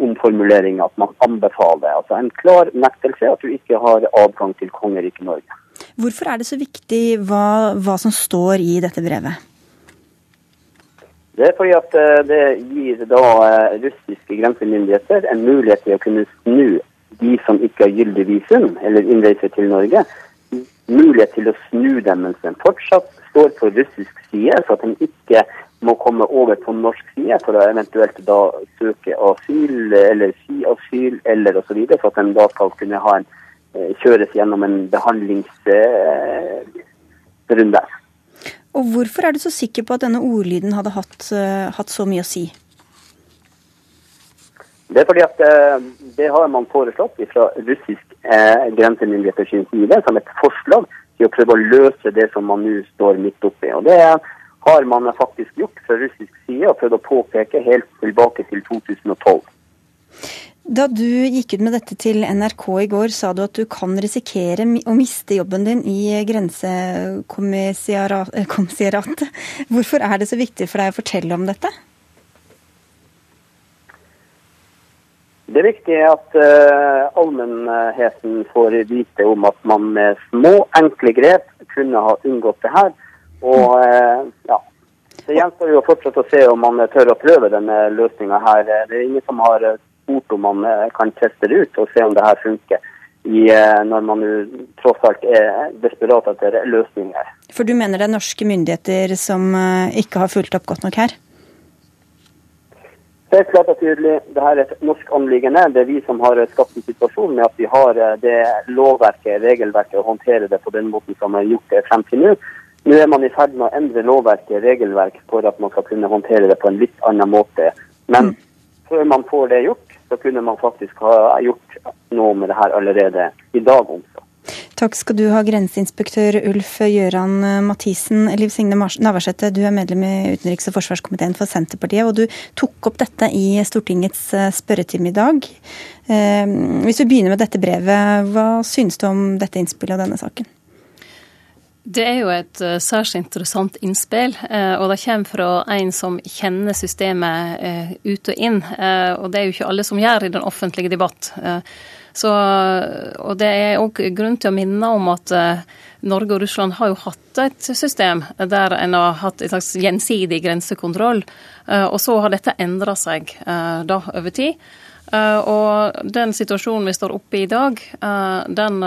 omformulering at man anbefaler. Altså en klar nektelse at du ikke har adgang til kongeriket Norge. Hvorfor er det så viktig hva, hva som står i dette brevet? Det er fordi at det gir da russiske grensemyndigheter en mulighet til å kunne snu de som ikke har gyldig visum eller innreise til Norge, mulighet til å snu dem mens de fortsatt står på russisk side, så at de ikke må komme over på norsk side for å eventuelt da søke asyl eller si asyl eller osv., så, at de da skal kunne ha en Eh, kjøres gjennom en behandlingsrunde. Og Hvorfor er du så sikker på at denne ordlyden hadde hatt, eh, hatt så mye å si? Det er fordi at eh, det har man foreslått fra russisk eh, grensemyndigheters side som et forslag til å prøve å løse det som man nå står midt oppi. Og Det har man faktisk gjort fra russisk side og prøvd å påpeke helt tilbake til 2012. Da du gikk ut med dette til NRK i går, sa du at du kan risikere å miste jobben din i Grensekommissariatet. Hvorfor er det så viktig for deg å fortelle om dette? Det er viktig at uh, allmennheten får vite om at man med små, enkle grep kunne ha unngått det her. Og uh, ja, Det gjenstår jo fortsatt å se om man tør å prøve denne løsninga her. Det er ingen som har spurt om man eh, kan teste det ut og se om det her funker. I, uh, når man tross alt er desperat etter løsninger. For du mener det er norske myndigheter som eh, ikke har fulgt opp godt nok her? Det er klart og tydelig. Dette er et norsk anliggende. Det er vi som har skapt en situasjon med at vi har det lovverket, regelverket, å håndtere det på den måten som er har gjort det frem til nå. Nå er man i ferd med å endre lovverket, regelverk, for at man skal kunne håndtere det på en litt annen måte. Men mm. før man får det gjort, så kunne man faktisk ha gjort noe med det her allerede i dag også. Takk skal du ha, grenseinspektør Ulf Gjøran Mathisen. Liv Signe Navarsete, du er medlem i utenriks- og forsvarskomiteen for Senterpartiet, og du tok opp dette i Stortingets eh, spørretime i dag. Eh, hvis vi begynner med dette brevet, hva synes du om dette innspillet og denne saken? Det er jo et uh, særs interessant innspill, og det kommer fra en som kjenner systemet ut og inn. og det er jo ikke alle som gjør i den offentlige debatt. Så, og det er òg grunn til å minne om at Norge og Russland har jo hatt et system der en har hatt en slags gjensidig grensekontroll, og så har dette endra seg da over tid. og den situasjonen vi står oppe i i dag, den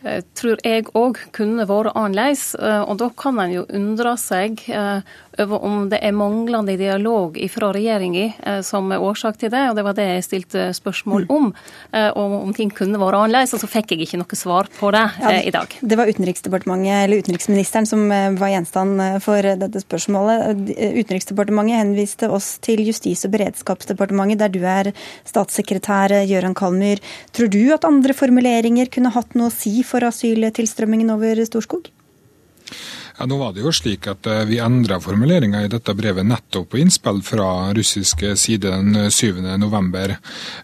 Eh, tror jeg òg kunne vært annerledes. Eh, og da kan en jo undre seg eh, over om det er manglende dialog fra regjeringa som er årsak til det. Og det var det jeg stilte spørsmål om. Og om ting kunne vært annerledes. Og så fikk jeg ikke noe svar på det ja, i dag. Det var Utenriksdepartementet, eller utenriksministeren som var gjenstand for dette spørsmålet. Utenriksdepartementet henviste oss til Justis- og beredskapsdepartementet, der du er statssekretær, Gøran Kalmyr. Tror du at andre formuleringer kunne hatt noe å si for asyltilstrømmingen over Storskog? Ja, nå var det jo slik at eh, Vi endra formuleringa i dette brevet nettopp på innspill fra russiske side den 7. november.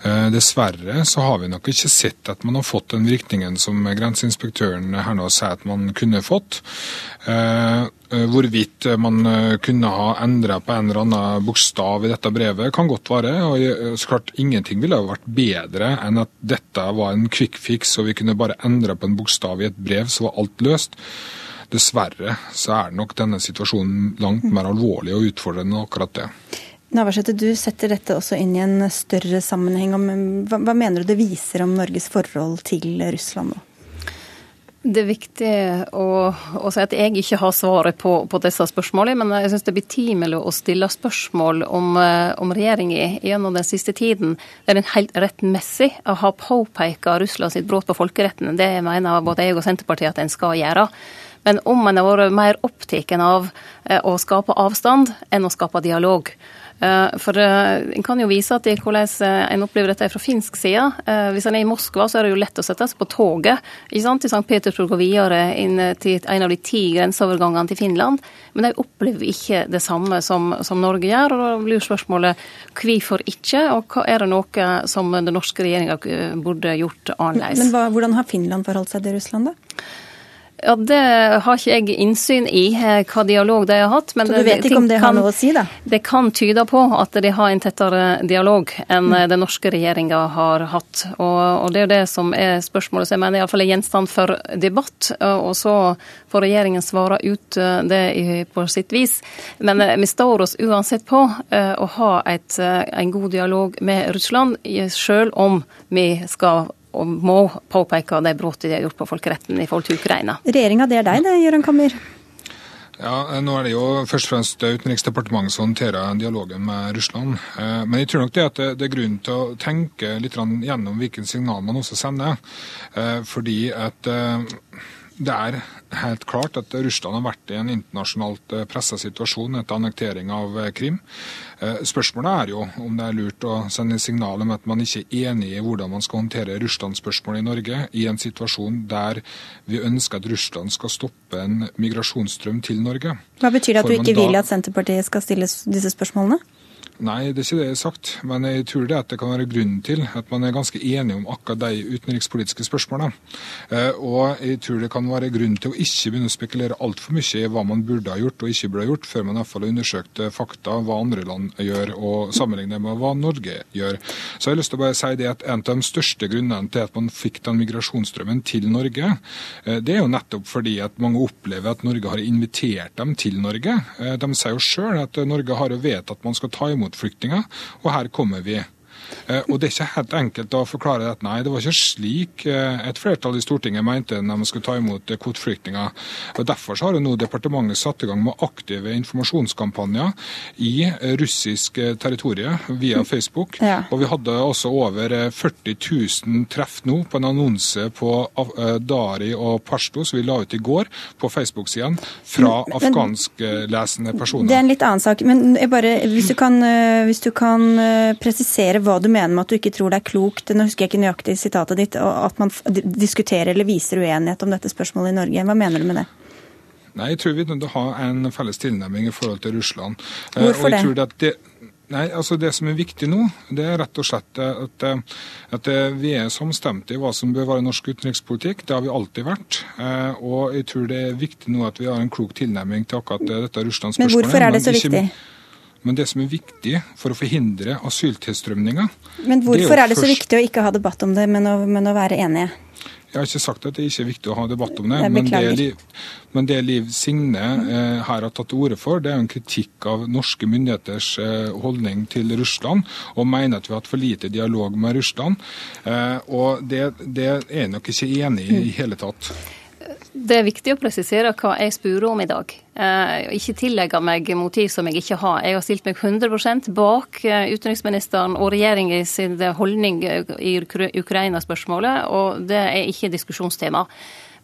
Eh, dessverre så har vi nok ikke sett at man har fått den virkningen som grenseinspektøren her nå sier at man kunne fått. Eh, hvorvidt man kunne ha endra på en eller annen bokstav i dette brevet, kan godt være. og så klart Ingenting ville vært bedre enn at dette var en quick fix, og vi kunne bare endre på en bokstav i et brev, så var alt løst. Dessverre så er nok denne situasjonen langt mer alvorlig og utfordrende enn akkurat det. Navarsete, du setter dette også inn i en større sammenheng. Hva, hva mener du det viser om Norges forhold til Russland nå? Det er viktig å, å, si at jeg ikke har svaret på, på disse spørsmålene, men jeg syns det er betimelig å stille spørsmål om, eh, om regjeringa gjennom den siste tiden. Det er helt rettmessig å ha påpekt Russland sitt brudd på folkeretten. Det mener både jeg og Senterpartiet at en skal gjøre. Men om en har vært mer opptatt av eh, å skape avstand enn å skape dialog. Eh, for eh, En kan jo vise til hvordan en opplever dette fra finsk side. Hvis en er i Moskva, så er det jo lett å sette seg på toget ikke sant, til St. Petersburg og videre inn til en av de ti grenseovergangene til Finland. Men de opplever ikke det samme som, som Norge gjør. og Da blir spørsmålet hvorfor ikke, og hva er det noe som den norske regjeringa burde gjort annerledes? Men hva, hvordan har Finland forholdt seg til Russland, da? Ja, Det har ikke jeg innsyn i, eh, hva dialog de har hatt. Men Så du vet ikke om det har noe å si, da? Det kan tyde på at de har en tettere dialog enn mm. den norske regjeringa har hatt. Og, og, det er jo det som er spørsmålet, Så jeg mener iallfall er gjenstand for debatt. Og så får regjeringen svare ut eh, det på sitt vis. Men eh, vi står oss uansett på å ha et, en god dialog med Russland, sjøl om vi skal og må påpeke de bruddene de har gjort på folkeretten i forhold til Ukraina. Regjeringa, det er deg det, Gøran Kammer? Ja, Nå er det jo først og fremst Utenriksdepartementet som håndterer dialogen med Russland. Eh, men jeg tror nok det at det er grunn til å tenke litt gjennom hvilken signal man også sender. Eh, fordi at eh, det er helt klart at Russland har vært i en internasjonalt eh, pressa situasjon etter annektering av eh, Krim. Eh, spørsmålet er jo om det er lurt å sende signal om at man ikke er enig i hvordan man skal håndtere Russland-spørsmålet i Norge, i en situasjon der vi ønsker at Russland skal stoppe en migrasjonsstrøm til Norge. Hva betyr det at du ikke vil at Senterpartiet skal stille disse spørsmålene? Nei, det er ikke det jeg har sagt. Men jeg tror det at det kan være grunnen til at man er ganske enige om akkurat de utenrikspolitiske spørsmålene. Eh, og jeg tror det kan være grunn til å ikke begynne å spekulere altfor mye i hva man burde ha gjort og ikke burde ha gjort, før man i hvert fall har undersøkt eh, fakta, hva andre land gjør, og sammenlignet med hva Norge gjør. Så jeg har lyst til å bare si det at en av de største grunnene til at man fikk den migrasjonsstrømmen til Norge, eh, det er jo nettopp fordi at mange opplever at Norge har invitert dem til Norge. De sier jo sjøl at Norge har jo vedtatt at man skal ta imot flyktninger, og her kommer vi. Eh, og Det er ikke helt enkelt å forklare at nei, det var ikke slik eh, et flertall i Stortinget mente når man skulle ta imot eh, kvoteflyktninger. Og Derfor har nå departementet satt i gang med aktive informasjonskampanjer i russisk territorium via Facebook. Ja. Og Vi hadde også over 40 000 treff nå på en annonse på Dari og Pashto som vi la ut i går på Facebook-siden fra afghansklesende personer. Det er en litt annen sak. men bare, hvis, du kan, hvis du kan presisere hva du mener med at du ikke tror det er klokt, nå husker jeg ikke nøyaktig sitatet ditt, at man diskuterer eller viser uenighet om dette spørsmålet i Norge. Hva mener du med det? Nei, Jeg tror vi er nødt til å ha en felles tilnærming i forhold til Russland. Eh, Hvorfor det? det? Nei, altså Det som er viktig nå, det er rett og slett at, at vi er samstemte i hva som bør være norsk utenrikspolitikk. Det har vi alltid vært. Eh, og jeg tror det er viktig nå at vi har en klok tilnærming til akkurat dette Russland-spørsmålet. Men hvorfor er det så viktig? Men det som er viktig for å forhindre asyltilstrømninga Men hvorfor det er, det så viktig å ikke ha debatt om det, men å, men å være enige? Jeg har ikke sagt at det ikke er viktig å ha debatt om det. Men det. Liv, men det Liv Signe eh, her har tatt til orde for, det er jo en kritikk av norske myndigheters eh, holdning til Russland, og mener at vi har hatt for lite dialog med Russland. Eh, og det, det er jeg nok ikke enig i i hele tatt. Det er viktig å presisere hva jeg spurte om i dag. Eh, ikke tillegge meg motiv som jeg ikke har. Jeg har stilt meg 100 bak eh, utenriksministeren og regjeringa sin holdning eh, i Ukraina-spørsmålet, og det er ikke diskusjonstema.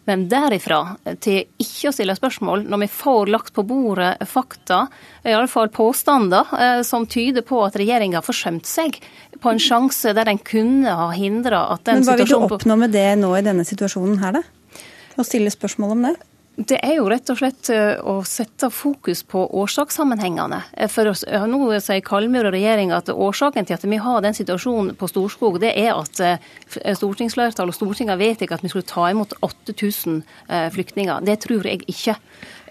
Men derifra til ikke å stille spørsmål, når vi får lagt på bordet fakta, i alle fall påstander, som tyder på at regjeringa har forsømt seg på en sjanse der den kunne ha hindra at den situasjonen Men hva vil du oppnå med det nå i denne situasjonen her, da? Å stille spørsmål om det? Det er jo rett og slett eh, å sette fokus på årsakssammenhengene. Eh, For eh, Nå sier Kalmyr og regjeringa at årsaken til at vi har den situasjonen på Storskog, det er at stortingsflertallet og Stortinget vedtok at vi skulle ta imot 8000 eh, flyktninger. Det tror jeg ikke.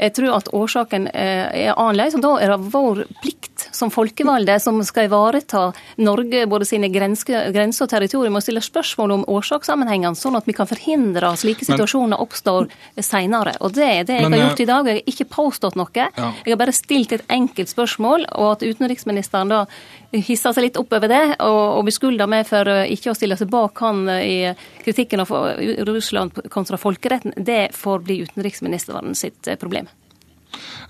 Jeg tror at årsaken eh, er annerledes. og Da er det vår plikt som folkevalgte som skal ivareta Norge, både sine grenser og territorium, og stille spørsmål om årsakssammenhengene, sånn at vi kan forhindre at slike Men- situasjoner oppstår senere. Og det er det jeg Men, har eh, gjort i dag. Jeg har ikke påstått noe. Ja. Jeg har bare stilt et enkelt spørsmål, og at utenriksministeren da hisser seg litt opp over det, og, og beskylda meg for eh, ikke å stille seg bak han eh, i kritikken av Russland kontra folkeretten, det får bli utenriksministeren sitt eh, problem.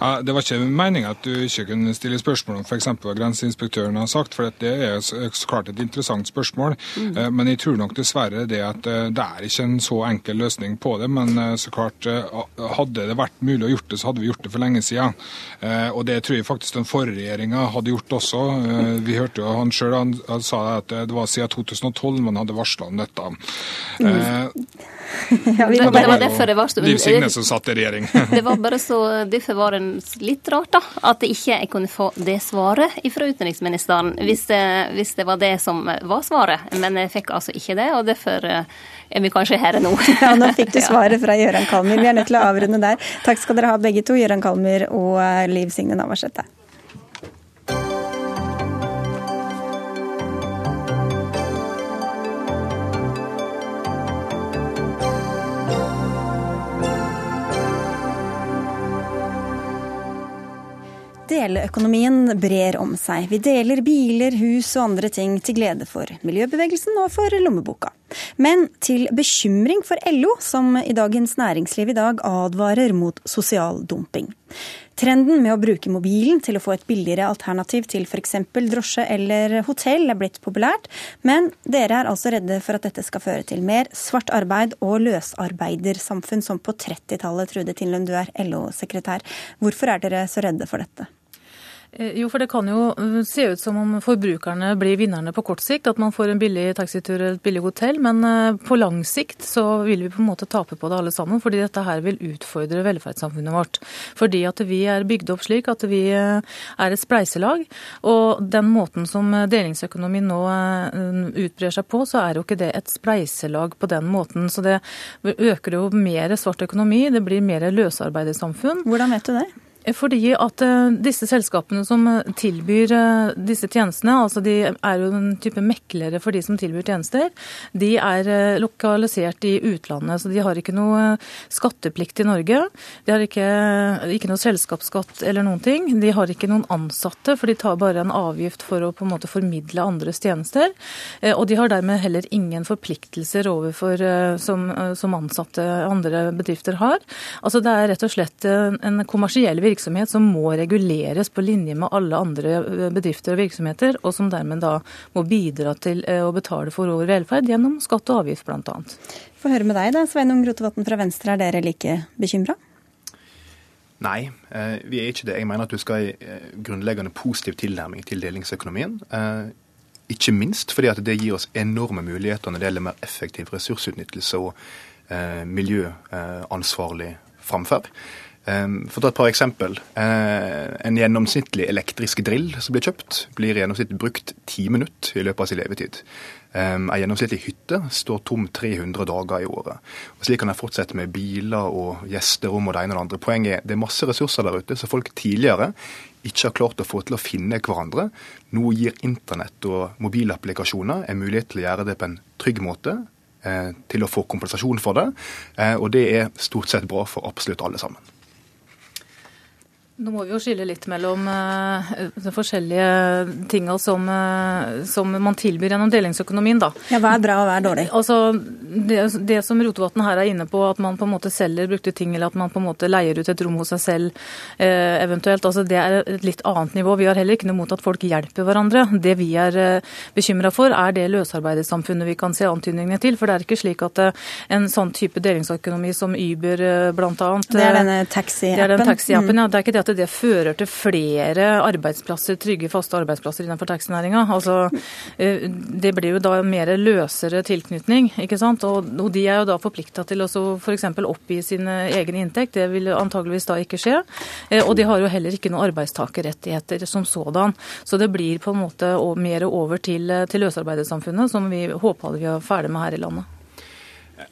Ja, det var ikke meninga at du ikke kunne stille spørsmål om f.eks. hva grenseinspektøren har sagt, for det er så, klart et interessant spørsmål. Mm. Men jeg tror nok dessverre det at eh, det er ikke en så enkel løsning på det. Men eh, så klart, eh, hadde det vært mulig å gjort det, så hadde vi gjort det for lenge siden. Eh, Og det tror jeg faktisk den forrige regjeringa hadde gjort også. Eh, Vi hørte jo han sjøl, han, sa at eh, det var siden 2012 man hadde varsla om dette. Eh, Ja, vi Det, det var derfor det var så Liv Signe som satt i regjering. Det var bare så, Derfor var det litt rart da, at ikke jeg kunne få det svaret fra utenriksministeren, hvis det, hvis det var det som var svaret. Men jeg fikk altså ikke det, og derfor eh, er vi kanskje her nå. Ja, nå fikk du svaret fra Gøran Kalmyr. Vi er nødt til å avrunde der. Takk skal dere ha begge to, Gøran Kalmyr og eh, Liv Signe Navarsete. Deleøkonomien brer om seg. Vi deler biler, hus og andre ting til glede for miljøbevegelsen og for lommeboka. Men til bekymring for LO, som i Dagens Næringsliv i dag advarer mot sosial dumping. Trenden med å bruke mobilen til å få et billigere alternativ til f.eks. drosje eller hotell er blitt populært, men dere er altså redde for at dette skal føre til mer svart arbeid og løsarbeidersamfunn som på 30-tallet, Trude Tindlund, du er LO-sekretær. Hvorfor er dere så redde for dette? Eh, Jo, for det kan jo eh, se ut som om forbrukerne blir vinnerne på kort sikt, at man får en billig taxitur eller et billig hotell, men eh, på lang sikt så vil vi på en måte tape på det alle sammen, fordi dette her vil utfordre velferdssamfunnet vårt. Fordi at vi er bygd opp slik at vi er et spleiselag, og den måten som delingsøkonomi nå utbrer seg på, så er jo ikke det et spleiselag på den måten. Så det øker jo mer svart økonomi, det blir mer løsarbeidersamfunn. Hvordan vet du det? Fordi at eh, disse selskapene som eh, tilbyr eh, disse tjenestene, altså de er jo en type meklere for de som tilbyr tjenester, de er lokalisert i utlandet. Så de har ikke noe skatteplikt i Norge. De har ikke, ikke noe selskapsskatt eller noen ting. De har ikke noen ansatte, for de tar bare en avgift for å på en måte formidle andres tjenester. Og de har dermed heller ingen forpliktelser overfor som, som ansatte andre bedrifter har. Altså Det er rett og slett en kommersiell virksomhet som må reguleres på linje med alle andre eh, bedrifter og virksomheter, og som dermed da må bidra til eh, å betale for vår velferd gjennom skatt og avgift bl.a. Få høre med deg da, Sveinung Rotevatn fra Venstre. Er dere like bekymra? Nei, eh, vi er ikke det. Jeg mener at du skal ha en grunnleggende positiv tilnærming til delingsøkonomien. Eh, Ikke minst fordi at det gir oss enorme muligheter når det gjelder mer effektiv ressursutnyttelse og eh, miljøansvarlig framferd. For å ta et par eksempel. En gjennomsnittlig elektrisk drill som blir kjøpt, blir i gjennomsnitt brukt ti minutter i løpet av sin levetid. Ei gjennomsnittlig hytte står tom 300 dager i året. Og Slik kan jeg fortsette med biler og gjesterom og det ene og det andre. Poenget er det er masse ressurser der ute som folk tidligere ikke har klart å få til å finne hverandre. Nå gir internett og mobilapplikasjoner en mulighet til å gjøre det på en trygg måte. Eh, til å få kompensasjon for det. Eh, og det er stort sett bra for absolutt alle sammen. Nå må vi jo skille litt mellom uh, de forskjellige tinga som, uh, som, man tilbyr gjennom delingsøkonomien, da. Ja, Hva er bra og hva er dårlig? Altså, det, det som Rotevatn her er inne på, at man på en måte selger brukte ting, eller at man på en måte leier ut et rom hos seg selv uh, eventuelt, altså det er et litt annet nivå. Vi har heller ikke noe mot at folk hjelper hverandre. Det vi er uh, bekymra for, er det løsarbeidersamfunnet vi kan se antydningene til. For det er ikke slik at en sånn type delingsøkonomi som Uber bl.a. Det er denne taxi-appen. Det er den taxi-appen, mm. ja. Det er ikke det at det fører til flere arbeidsplasser, trygge, faste arbeidsplasser innenfor taxinæringa. Altså, eh, det blir jo da mer løsere tilknytning, ikke sant. Og, de er jo da forplikta til å f.eks. oppgi sin egen inntekt. Det vil antageligvis da ikke skje. Eh, og de har jo heller ikke noen arbeidstakerrettigheter som sådan. Så det blir på en måte mer over til, til løsarbeidersamfunnet, som vi håper vi er ferdig med her i landet.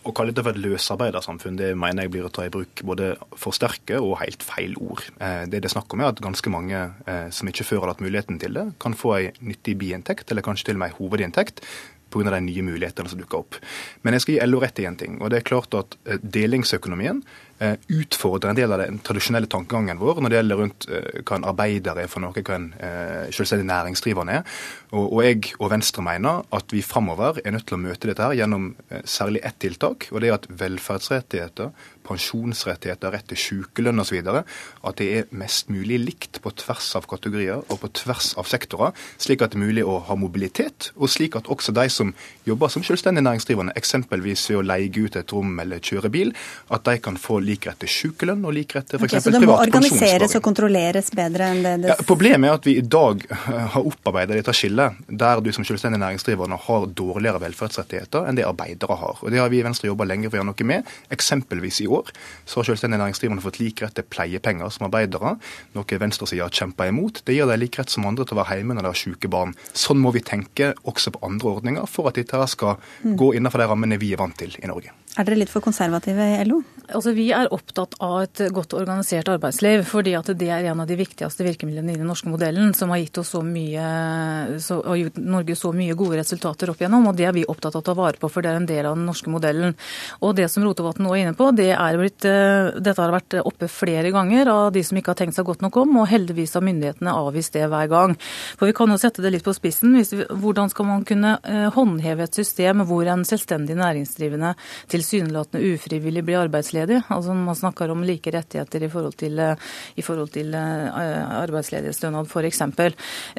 Å kalle det for et løsarbeidersamfunn det mener jeg blir å ta i bruk både for sterke og helt feil ord. Eh, det det er snakk om er at ganske mange eh, som ikke før har hatt muligheten til det, kan få ei nyttig biinntekt, eller kanskje til og med ei hovedinntekt, pga. de nye mulighetene som dukker opp. Men jeg skal gi LO rett i én ting. og det er klart at eh, Delingsøkonomien Eh, utfordre en del av den tradisjonelle tankegangen vår når det gjelder rundt eh, hva en arbeider er for noe, hva en eh, selvstendig næringsdrivende er. Og, og jeg og Venstre mener at vi framover er nødt til å møte dette her gjennom særlig ett tiltak, og det er at velferdsrettigheter, pensjonsrettigheter, rett til sykelønn osv. At det er mest mulig likt på tvers av kategorier og på tvers av sektorer, slik at det er mulig å ha mobilitet, og slik at også de som jobber som selvstendig næringsdrivende, eksempelvis ved å leie ut et rom eller kjøre bil, at de kan få lik rett til sykelønn og lik rett til f.eks. Okay, så det må organiseres og kontrolleres bedre enn det, det... Ja, Problemet er at vi i dag har opparbeidet dette skillet der du som selvstendig næringsdrivende har dårligere velferdsrettigheter enn det arbeidere har. Og Det har vi i Venstre jobba lenge for å gjøre noe med. Eksempelvis i år så har selvstendig næringsdrivende fått lik rett til pleiepenger som arbeidere, noe venstresida har kjempa imot. Det gir dem lik rett som andre til å være hjemme når de har syke barn. Sånn må vi tenke også på andre ordninger for at dette skal mm. gå innenfor de rammene vi er vant til i Norge. Er dere litt for konservative i LO? Altså, vi er opptatt av et godt organisert arbeidsliv, fordi det er en av de viktigste virkemidlene i den norske modellen, som har gitt oss så mye, så, og Norge så mye gode resultater opp igjennom. og Det er vi opptatt av å ta vare på, for det er en del av den norske modellen. Og Det som Rotevatn nå er inne på, det er blitt, eh, dette har vært oppe flere ganger av de som ikke har tenkt seg godt nok om, og heldigvis har myndighetene avvist det hver gang. For Vi kan jo sette det litt på spissen. Hvordan skal man kunne eh, håndheve et system hvor en selvstendig næringsdrivende til tilsynelatende ufrivillig blir arbeidsledig. Altså Man snakker om like rettigheter i forhold til, eh, i forhold til eh, arbeidsledighetsstønad f.eks.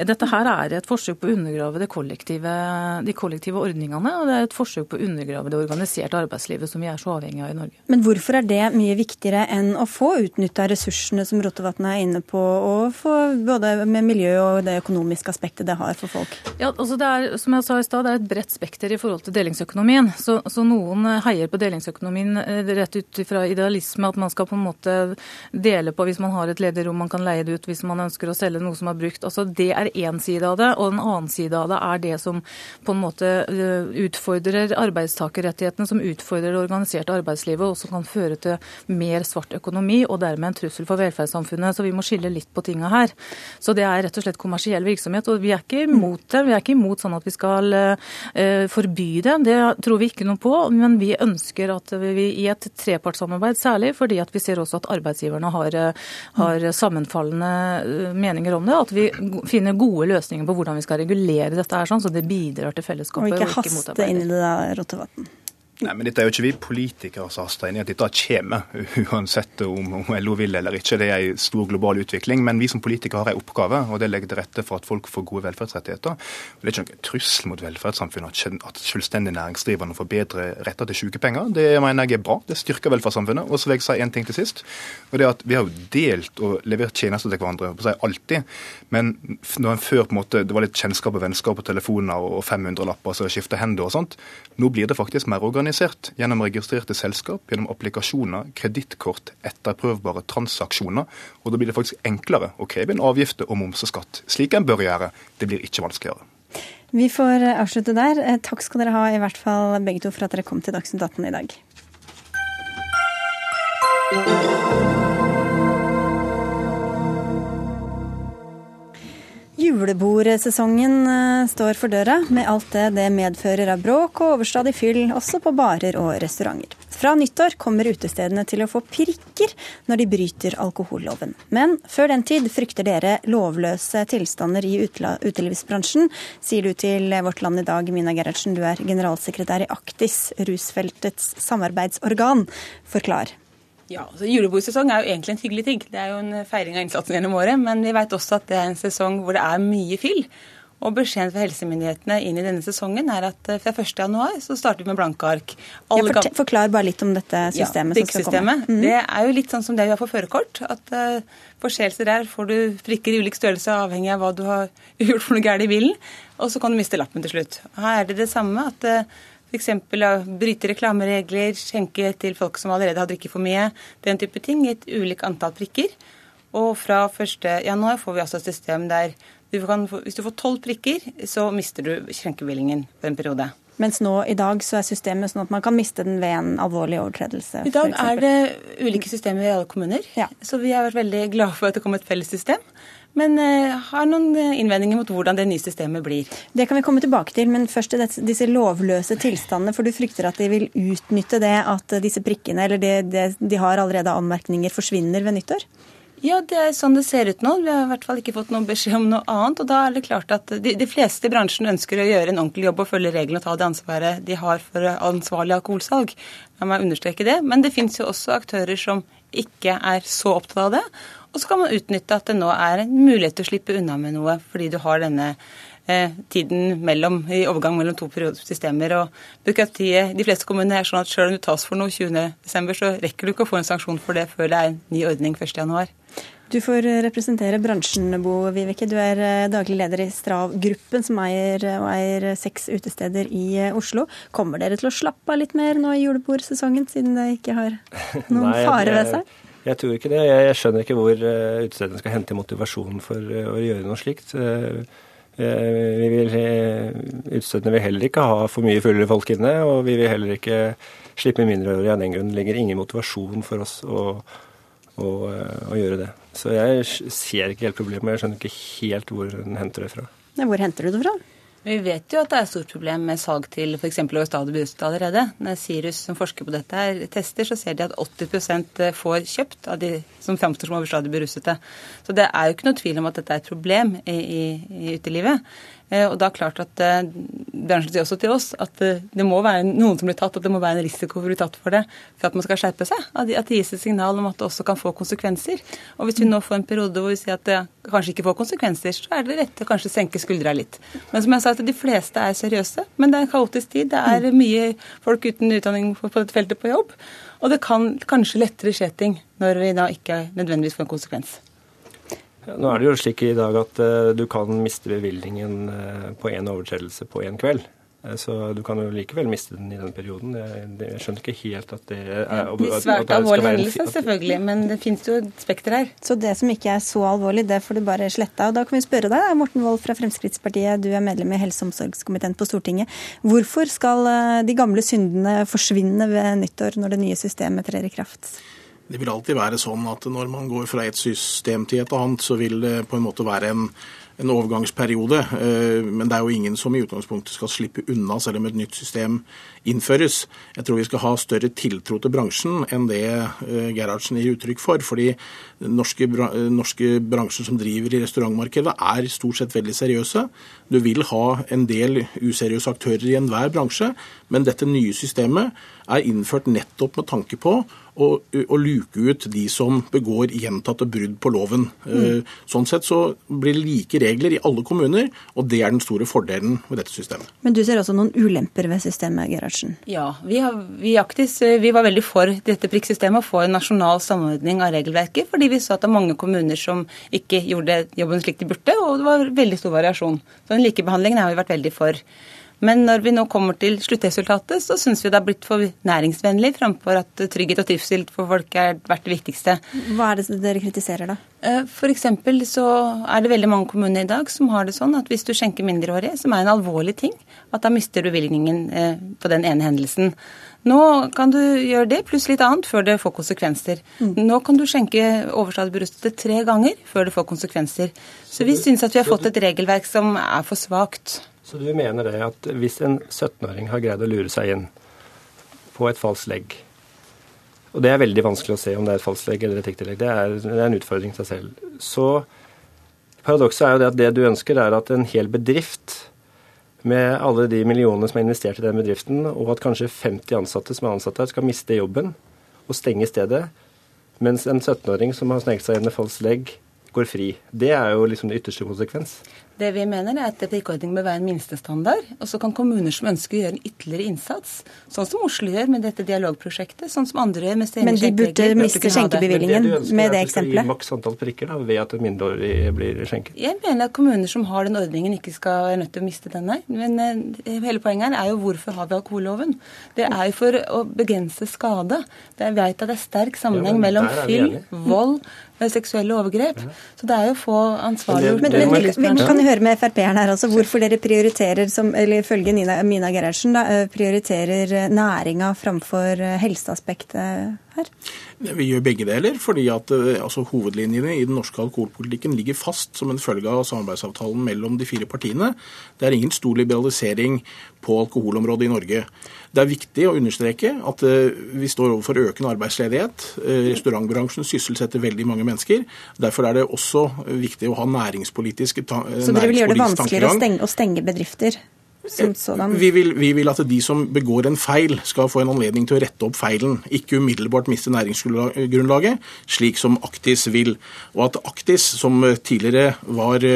Dette her er et forsøk på å undergrave kollektive, de kollektive ordningene, og det er et forsøk på å undergrave det organiserte arbeidslivet som vi er så avhengig av i Norge. Men hvorfor er det mye viktigere enn å få utnytta ressursene som Rotevatn er inne på, og få både med miljø og det økonomiske aspektet det har for folk? Ja, altså det er, som jeg sa i stad, det er et bredt spekter i forhold til delingsøkonomien. Så, så noen heier på delingsøkonomien eh, rett ut fra idealisme, at man skal på en måte dele på hvis man har et ledig rom man kan leie det ut hvis man ønsker å selge noe som er brukt. Altså Det er én side av det. Og en annen side av det er det som på en måte eh, utfordrer arbeidstakerrettighetene, som utfordrer det organiserte arbeidslivet, og som kan føre til mer svart økonomi og dermed en trussel for velferdssamfunnet. Så vi må skille litt på tinga her. Så det er rett og slett kommersiell virksomhet. Og vi er ikke imot det. Vi er ikke imot sånn at vi skal uh, forby det. Det tror vi ikke noe på. Men vi ønsker ønsker at vi i et trepartssamarbeid, særlig fordi at vi ser også at arbeidsgiverne har, har sammenfallende eh, meninger om det, at vi finner gode løsninger på hvordan vi skal regulere dette her, sånn, så det bidrar til fellesskapet. Og ikke haste inn i det da, Rotevatn. Nei, men Dette er jo ikke vi politikere som har inn i at dette kommer, uansett om, om LO vil eller ikke. Det er en stor global utvikling. Men vi som politikere har en oppgave, og det legger til rette for at folk får gode velferdsrettigheter. Og det er ikke noen trussel mot velferdssamfunnet at selvstendig næringsdrivende får bedre retter til sykepenger. Det mener jeg er bra. Det styrker velferdssamfunnet. Og så vil jeg si en ting til sist. og det er at Vi har jo delt og levert tjenester til hverandre på seg alltid. Men når en før på en måte, det var litt kjennskap og vennskap på telefoner og 500-lapper som skifter hender og sånt, nå blir det faktisk mer organisert organisert gjennom registrerte selskap, gjennom applikasjoner, kredittkort, etterprøvbare transaksjoner. Og da blir det faktisk enklere å kreve inn avgifter og moms og skatt, slik en bør gjøre. Det blir ikke vanskeligere. Vi får avslutte der. Eh, takk skal dere ha, i hvert fall begge to, for at dere kom til Dagsnytt 18 i dag. Julebordsesongen eh, står for døra, med alt det det medfører av bråk og overstadig fyll, også på barer og restauranter. Fra nyttår kommer utestedene til å få prikker når de bryter alkoholloven. Men før den tid frykter dere lovløse tilstander i utelivsbransjen, sier du til Vårt Land i dag, Mina Gerhardsen. Du er generalsekretær i Aktis, rusfeltets samarbeidsorgan. Forklar. Ja, altså Julebordsesong er jo egentlig en hyggelig ting. Det er jo en feiring av innsatsen gjennom året. Men vi vet også at det er en sesong hvor det er mye fyll. Og beskjeden fra helsemyndighetene inn i denne sesongen er at eh, fra 1.1 så starter vi med blanke ark. Ja, forklar bare litt om dette systemet ja, som skal komme. Mm. Det er jo litt sånn som det vi har for førerkort. At uh, forseelser der får du prikker i ulik størrelse avhengig av hva du har gjort for noe galt i bilen. Og så kan du miste lappen til slutt. Her er det det samme. at uh, F.eks. bryte reklameregler, skjenke til folk som allerede har drukket for mye. Den type ting Gitt ulikt antall prikker. Og fra 1.1 får vi altså et system der du kan, hvis du får tolv prikker, så mister du skjenkebevillingen for en periode. Mens nå i dag så er systemet sånn at man kan miste den ved en alvorlig overtredelse? I dag er det ulike systemer i alle kommuner, ja. så vi har vært veldig glade for at det kom et felles system. Men uh, har noen eh, innvendinger mot hvordan det nye systemet blir. Det kan vi komme tilbake til, men først til disse lovløse tilstandene. For du frykter at de vil utnytte det at disse prikkene, eller det, det de har allerede anmerkninger, forsvinner ved nyttår? Ja, det er sånn det ser ut nå. Vi har i hvert fall ikke fått noen beskjed om noe annet. Og da er det klart at de, de fleste i bransjen ønsker å gjøre en ordentlig jobb og følge reglene og ta det ansvaret de har for ansvarlig alkoholsalg. La meg understreke det. Men det fins jo også aktører som ikke er så opptatt av det. Og så kan man utnytte at det nå er en mulighet til å slippe unna med noe, fordi du har denne eh, tiden mellom, i overgang mellom to periodesystemer. Og byråkratiet de fleste kommunene er sånn at selv om du tas for noe 20.12., så rekker du ikke å få en sanksjon for det før det er en ny ordning 1.1. Du får representere bransjen, Bo Viveke. Du er eh, daglig leder i Strav-gruppen, som eier, og eier seks utesteder i eh, Oslo. Kommer dere til å slappe av litt mer nå i julebordsesongen, siden det ikke har noen Nei, fare ved seg? Jeg tror ikke det. Jeg skjønner ikke hvor eh, utestedene skal hente motivasjon for eh, å gjøre noe slikt. Eh, vi vil, utestedene vil heller ikke ha for mye fulle folk inne, og vi vil heller ikke slippe mindreårige. Av den grunn ligger ingen motivasjon for oss å, å, å, gjøre det. Så jeg ser ikke helt problemet. Jeg skjønner ikke helt hvor den henter det fra. Hvor henter du det fra? Vi vet jo at det er et stort problem med salg til f.eks. Overstadig beruset allerede. Når Sirus som forsker på dette her tester, så ser de at 80% får kjøpt av de som framstår som overstadig berusete. Så det er jo ikke noe tvil om at dette er et problem i, i, i utelivet. Eh, og da er det klart at eh, Bransjen sier også til oss at eh, det må være noen som blir tatt, at det må være en risiko for å bli tatt for det for at man skal skjerpe seg. At det gis et signal om at det også kan få konsekvenser. Og hvis vi nå får en periode hvor vi sier at det kanskje ikke får konsekvenser, så er det rett å kanskje senke skuldra litt. Men som jeg sa, at de fleste er seriøse. Men det er en kaotisk tid. Det er mye folk uten utdanning på dette feltet på jobb. Og det kan kanskje lettere skje ting når vi da ikke nødvendigvis får en konsekvens. Nå er det jo slik i dag at uh, du kan miste bevilgningen uh, på én overtredelse på én kveld. Uh, så du kan jo likevel miste den i den perioden. Jeg, jeg skjønner ikke helt at det er at, Svært alvorlig hendelse, selvfølgelig, men det finnes jo et spekter her. Så det som ikke er så alvorlig, det får du bare slette av. Da kan vi spørre deg, Morten Wold fra Fremskrittspartiet, du er medlem i helse- og omsorgskomiteen på Stortinget. Hvorfor skal de gamle syndene forsvinne ved nyttår, når det nye systemet trer i kraft? Det vil alltid være sånn at når man går fra et system til et annet, så vil det på en måte være en, en overgangsperiode. Eh, men det er jo ingen som i utgangspunktet skal slippe unna selv om et nytt system innføres. Jeg tror vi skal ha større tiltro til bransjen enn det eh, Gerhardsen gir uttrykk for. fordi norske, norske bransjer som driver i restaurantmarkedet er stort sett veldig seriøse. Du vil ha en del useriøse aktører i enhver bransje, men dette nye systemet er innført nettopp med tanke på å, å luke ut de som begår gjentatte brudd på loven. Mm. Sånn sett så blir det like regler i alle kommuner, og det er den store fordelen med dette systemet. Men du ser også noen ulemper ved systemet, Gerhardsen? Ja, vi, har, vi, aktis, vi var veldig for dette prikksystemet, å få en nasjonal samordning av regelverket, fordi vi så at det er mange kommuner som ikke gjorde jobben slik de burde, og det var veldig stor variasjon. Så den likebehandlingen har vi vært veldig for. Men når vi nå kommer til sluttresultatet, så syns vi det har blitt for næringsvennlig framfor at trygghet og trivsel for folk har vært det viktigste. Hva er det dere kritiserer da? Eh, F.eks. så er det veldig mange kommuner i dag som har det sånn at hvis du skjenker mindreårige, som er en alvorlig ting, at da mister du bevilgningen eh, på den ene hendelsen. Nå kan du gjøre det pluss litt annet før det får konsekvenser. Mm. Nå kan du skjenke overstadig tre ganger før det får konsekvenser. Så vi syns at vi har fått et regelverk som er for svakt. Så du mener det at hvis en 17-åring har greid å lure seg inn på et falskt legg, og det er veldig vanskelig å se om det er et falskt legg eller et ekte legg, det er, det er en utfordring i seg selv, så paradokset er jo det at det du ønsker, er at en hel bedrift med alle de millionene som er investert i den bedriften, og at kanskje 50 ansatte som er ansatt der, skal miste jobben og stenge stedet, mens en 17-åring som har sneket seg inn med falskt legg, går fri. Det er jo liksom det ytterste konsekvens. Det vi mener er at etikkordningen bør være en minstestandard. Og så kan kommuner som ønsker å gjøre en ytterligere innsats, sånn som Oslo gjør med dette dialogprosjektet, sånn som andre gjør med Men de burde miste skjenkebevilgningen med det eksempelet? Gi maks antall prikker da, ved at en mindreårig blir skjenket? Jeg mener at kommuner som har den ordningen, ikke skal være nødt til å miste den her. Men eh, hele poenget her er jo hvorfor har vi alkoholloven? Det er jo for å begrense skade. Jeg vet at det er sterk sammenheng ja, mellom fyll, vold, seksuelle overgrep. Så det er jo få ansvarliggjort men, men, men, vi kan jo høre med Frp-eren her også, hvorfor dere prioriterer, som, eller ifølge Nina, Mina Gerhardsen, da, prioriterer eh, næringa framfor eh, helseaspektet her? Vi gjør begge deler, fordi at altså, hovedlinjene i den norske alkoholpolitikken ligger fast som en følge av samarbeidsavtalen mellom de fire partiene. Det er ingen stor liberalisering på alkoholområdet i Norge. Det er viktig å understreke at eh, vi står overfor økende arbeidsledighet. Eh, restaurantbransjen sysselsetter veldig mange mennesker. Derfor er det også viktig å ha næringspolitiske tankegang. Så dere vil gjøre det vanskeligere å stenge, å stenge bedrifter? Vi vil, vi vil, at de som begår en feil, skal få en anledning til å rette opp feilen. Ikke umiddelbart miste næringsgrunnlaget, slik som Aktis vil. Og at Aktis, som tidligere var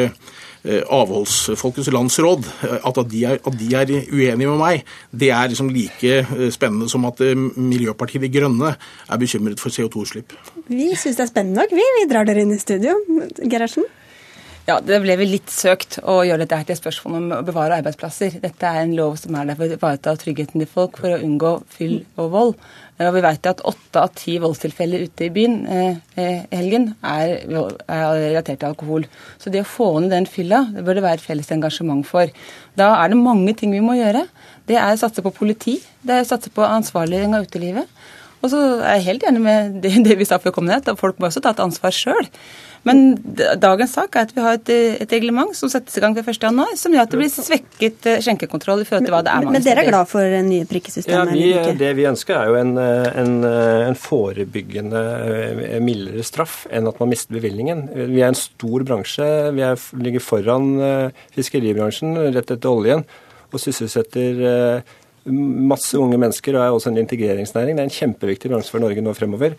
Eh, avholdsfolkets landsråd, eh, at de, er, at de er uenige med meg, det er liksom like eh, spennende som at Miljøpartiet De Grønne er bekymret for CO2-utslipp. Vi syns det er spennende nok, vi. Vi drar dere inn i studio. Gerhardsen? Ja, Det ble vel litt søkt å gjøre dette her til et spørsmål om å bevare arbeidsplasser. Dette er en lov som er der for å ivareta tryggheten til folk, for å unngå fyll og vold. Og vi vet at åtte av ti voldstilfeller ute i byen eh, eh, helgen er, er, relatert til alkohol. Så det å få ned den fylla, det bør det være et felles engasjement for. Da er det mange ting vi må gjøre. Det er å satse på politi, det er å satse på ansvarliggjøring av utelivet. Og så er jeg helt enig med det, det vi sa før ned, at folk må også ta et ansvar sjøl. Men dagens sak er at vi har et, et reglement som settes i gang ved 1.1, som gjør at det blir svekket eh, skjenkekontroll i forhold til hva det er mange Men, men dere er glad for nye prikkesystemer? Ja, vi, Det vi ønsker er jo en, en, en forebyggende eh, mildere straff enn at man mister bevilgningen. Vi er en stor bransje. Vi er, ligger foran eh, fiskeribransjen rett etter oljen og sysselsetter masse unge mennesker og er også en integreringsnæring. Det er en kjempeviktig bransje for Norge nå fremover.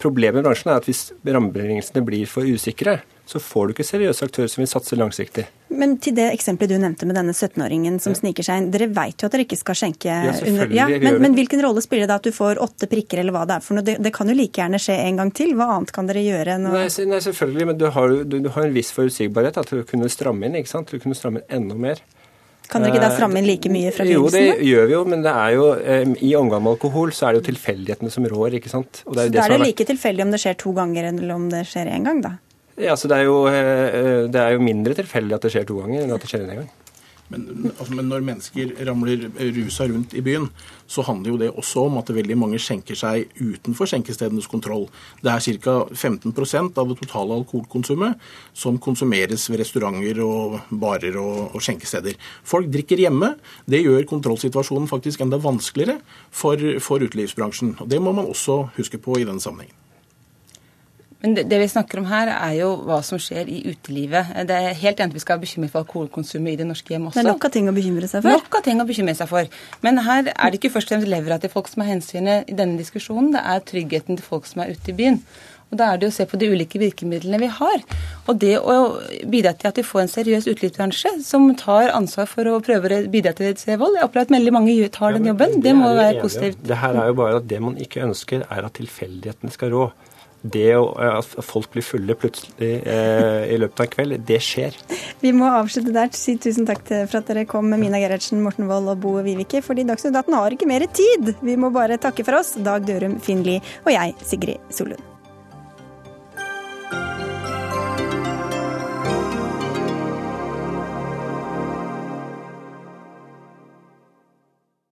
Problemet med bransjen er at hvis rammebetingelsene blir for usikre, så får du ikke seriøse aktører som vil satse langsiktig. Men til det eksempelet du nevnte med denne 17-åringen som ja. sniker seg inn. Dere vet jo at dere ikke skal skjenke ja, under ja, men, men, hvilken rolle spiller det at du får åtte prikker, eller hva det er for noe? Det, det, kan jo like gjerne skje en gang til. Hva annet kan dere gjøre? Å... nei, nei, selvfølgelig, men du har, du, du har en viss forutsigbarhet til å kunne stramme inn. ikke sant? Å kunne stramme inn enda mer. Kan dere ikke da stramme inn like mye fra begynnelsen? Jo, det gjør vi jo, men det er jo, eh, i omgang med alkohol så er det jo tilfeldighetene som rår. ikke sant? Og det er så da er det like tilfeldig om det skjer to ganger eller om det skjer én gang, da? Ja, så det er, jo, eh, det er jo mindre tilfeldig at det skjer to ganger enn at det skjer én gang. Men, altså, men, når mennesker ramler rusa rundt i byen, så handler jo det også om at veldig mange skjenker seg utenfor skjenkestedenes kontroll. Det er ca. 15% av det totale alkoholkonsumet som konsumeres ved restauranter og barer og, og, skjenkesteder. Folk drikker hjemme. Det gjør kontrollsituasjonen faktisk enda vanskeligere for, for utelivsbransjen. Og Det må man også huske på i den sammenhengen. Men det, det, vi snakker om her, er jo hva som skjer i utelivet. Det er helt enig at vi skal være bekymret for alkoholkonsumet i det norske hjem også. Det er nok av ting å bekymre seg for. Nok av ting å bekymre seg for. Men her er det ikke først og fremst levra til folk som er hensynet i denne diskusjonen, det er tryggheten til folk som er ute i byen. Og Da er det å se på de ulike virkemidlene vi har. Og det å bidra til at vi får en seriøs utelivsbransje som tar ansvar for å prøve å bidra til å redusere vold. Jeg opplever at veldig mange tar den jobben. Det, må være positivt. Det her er jo bare at det man ikke ønsker, er at tilfeldighetene skal rå det at folk blir fulle plutselig eh, i løpet av en kveld, det skjer. Vi må avslutte der. Si tusen takk for at dere kom, Mina Gerhardsen, Morten Wold og Bo Vivike. Fordi Dagsnytt 18 har ikke mer tid. Vi må bare takke for oss, Dag Dørum, Finn Lie og jeg, Sigrid Solund.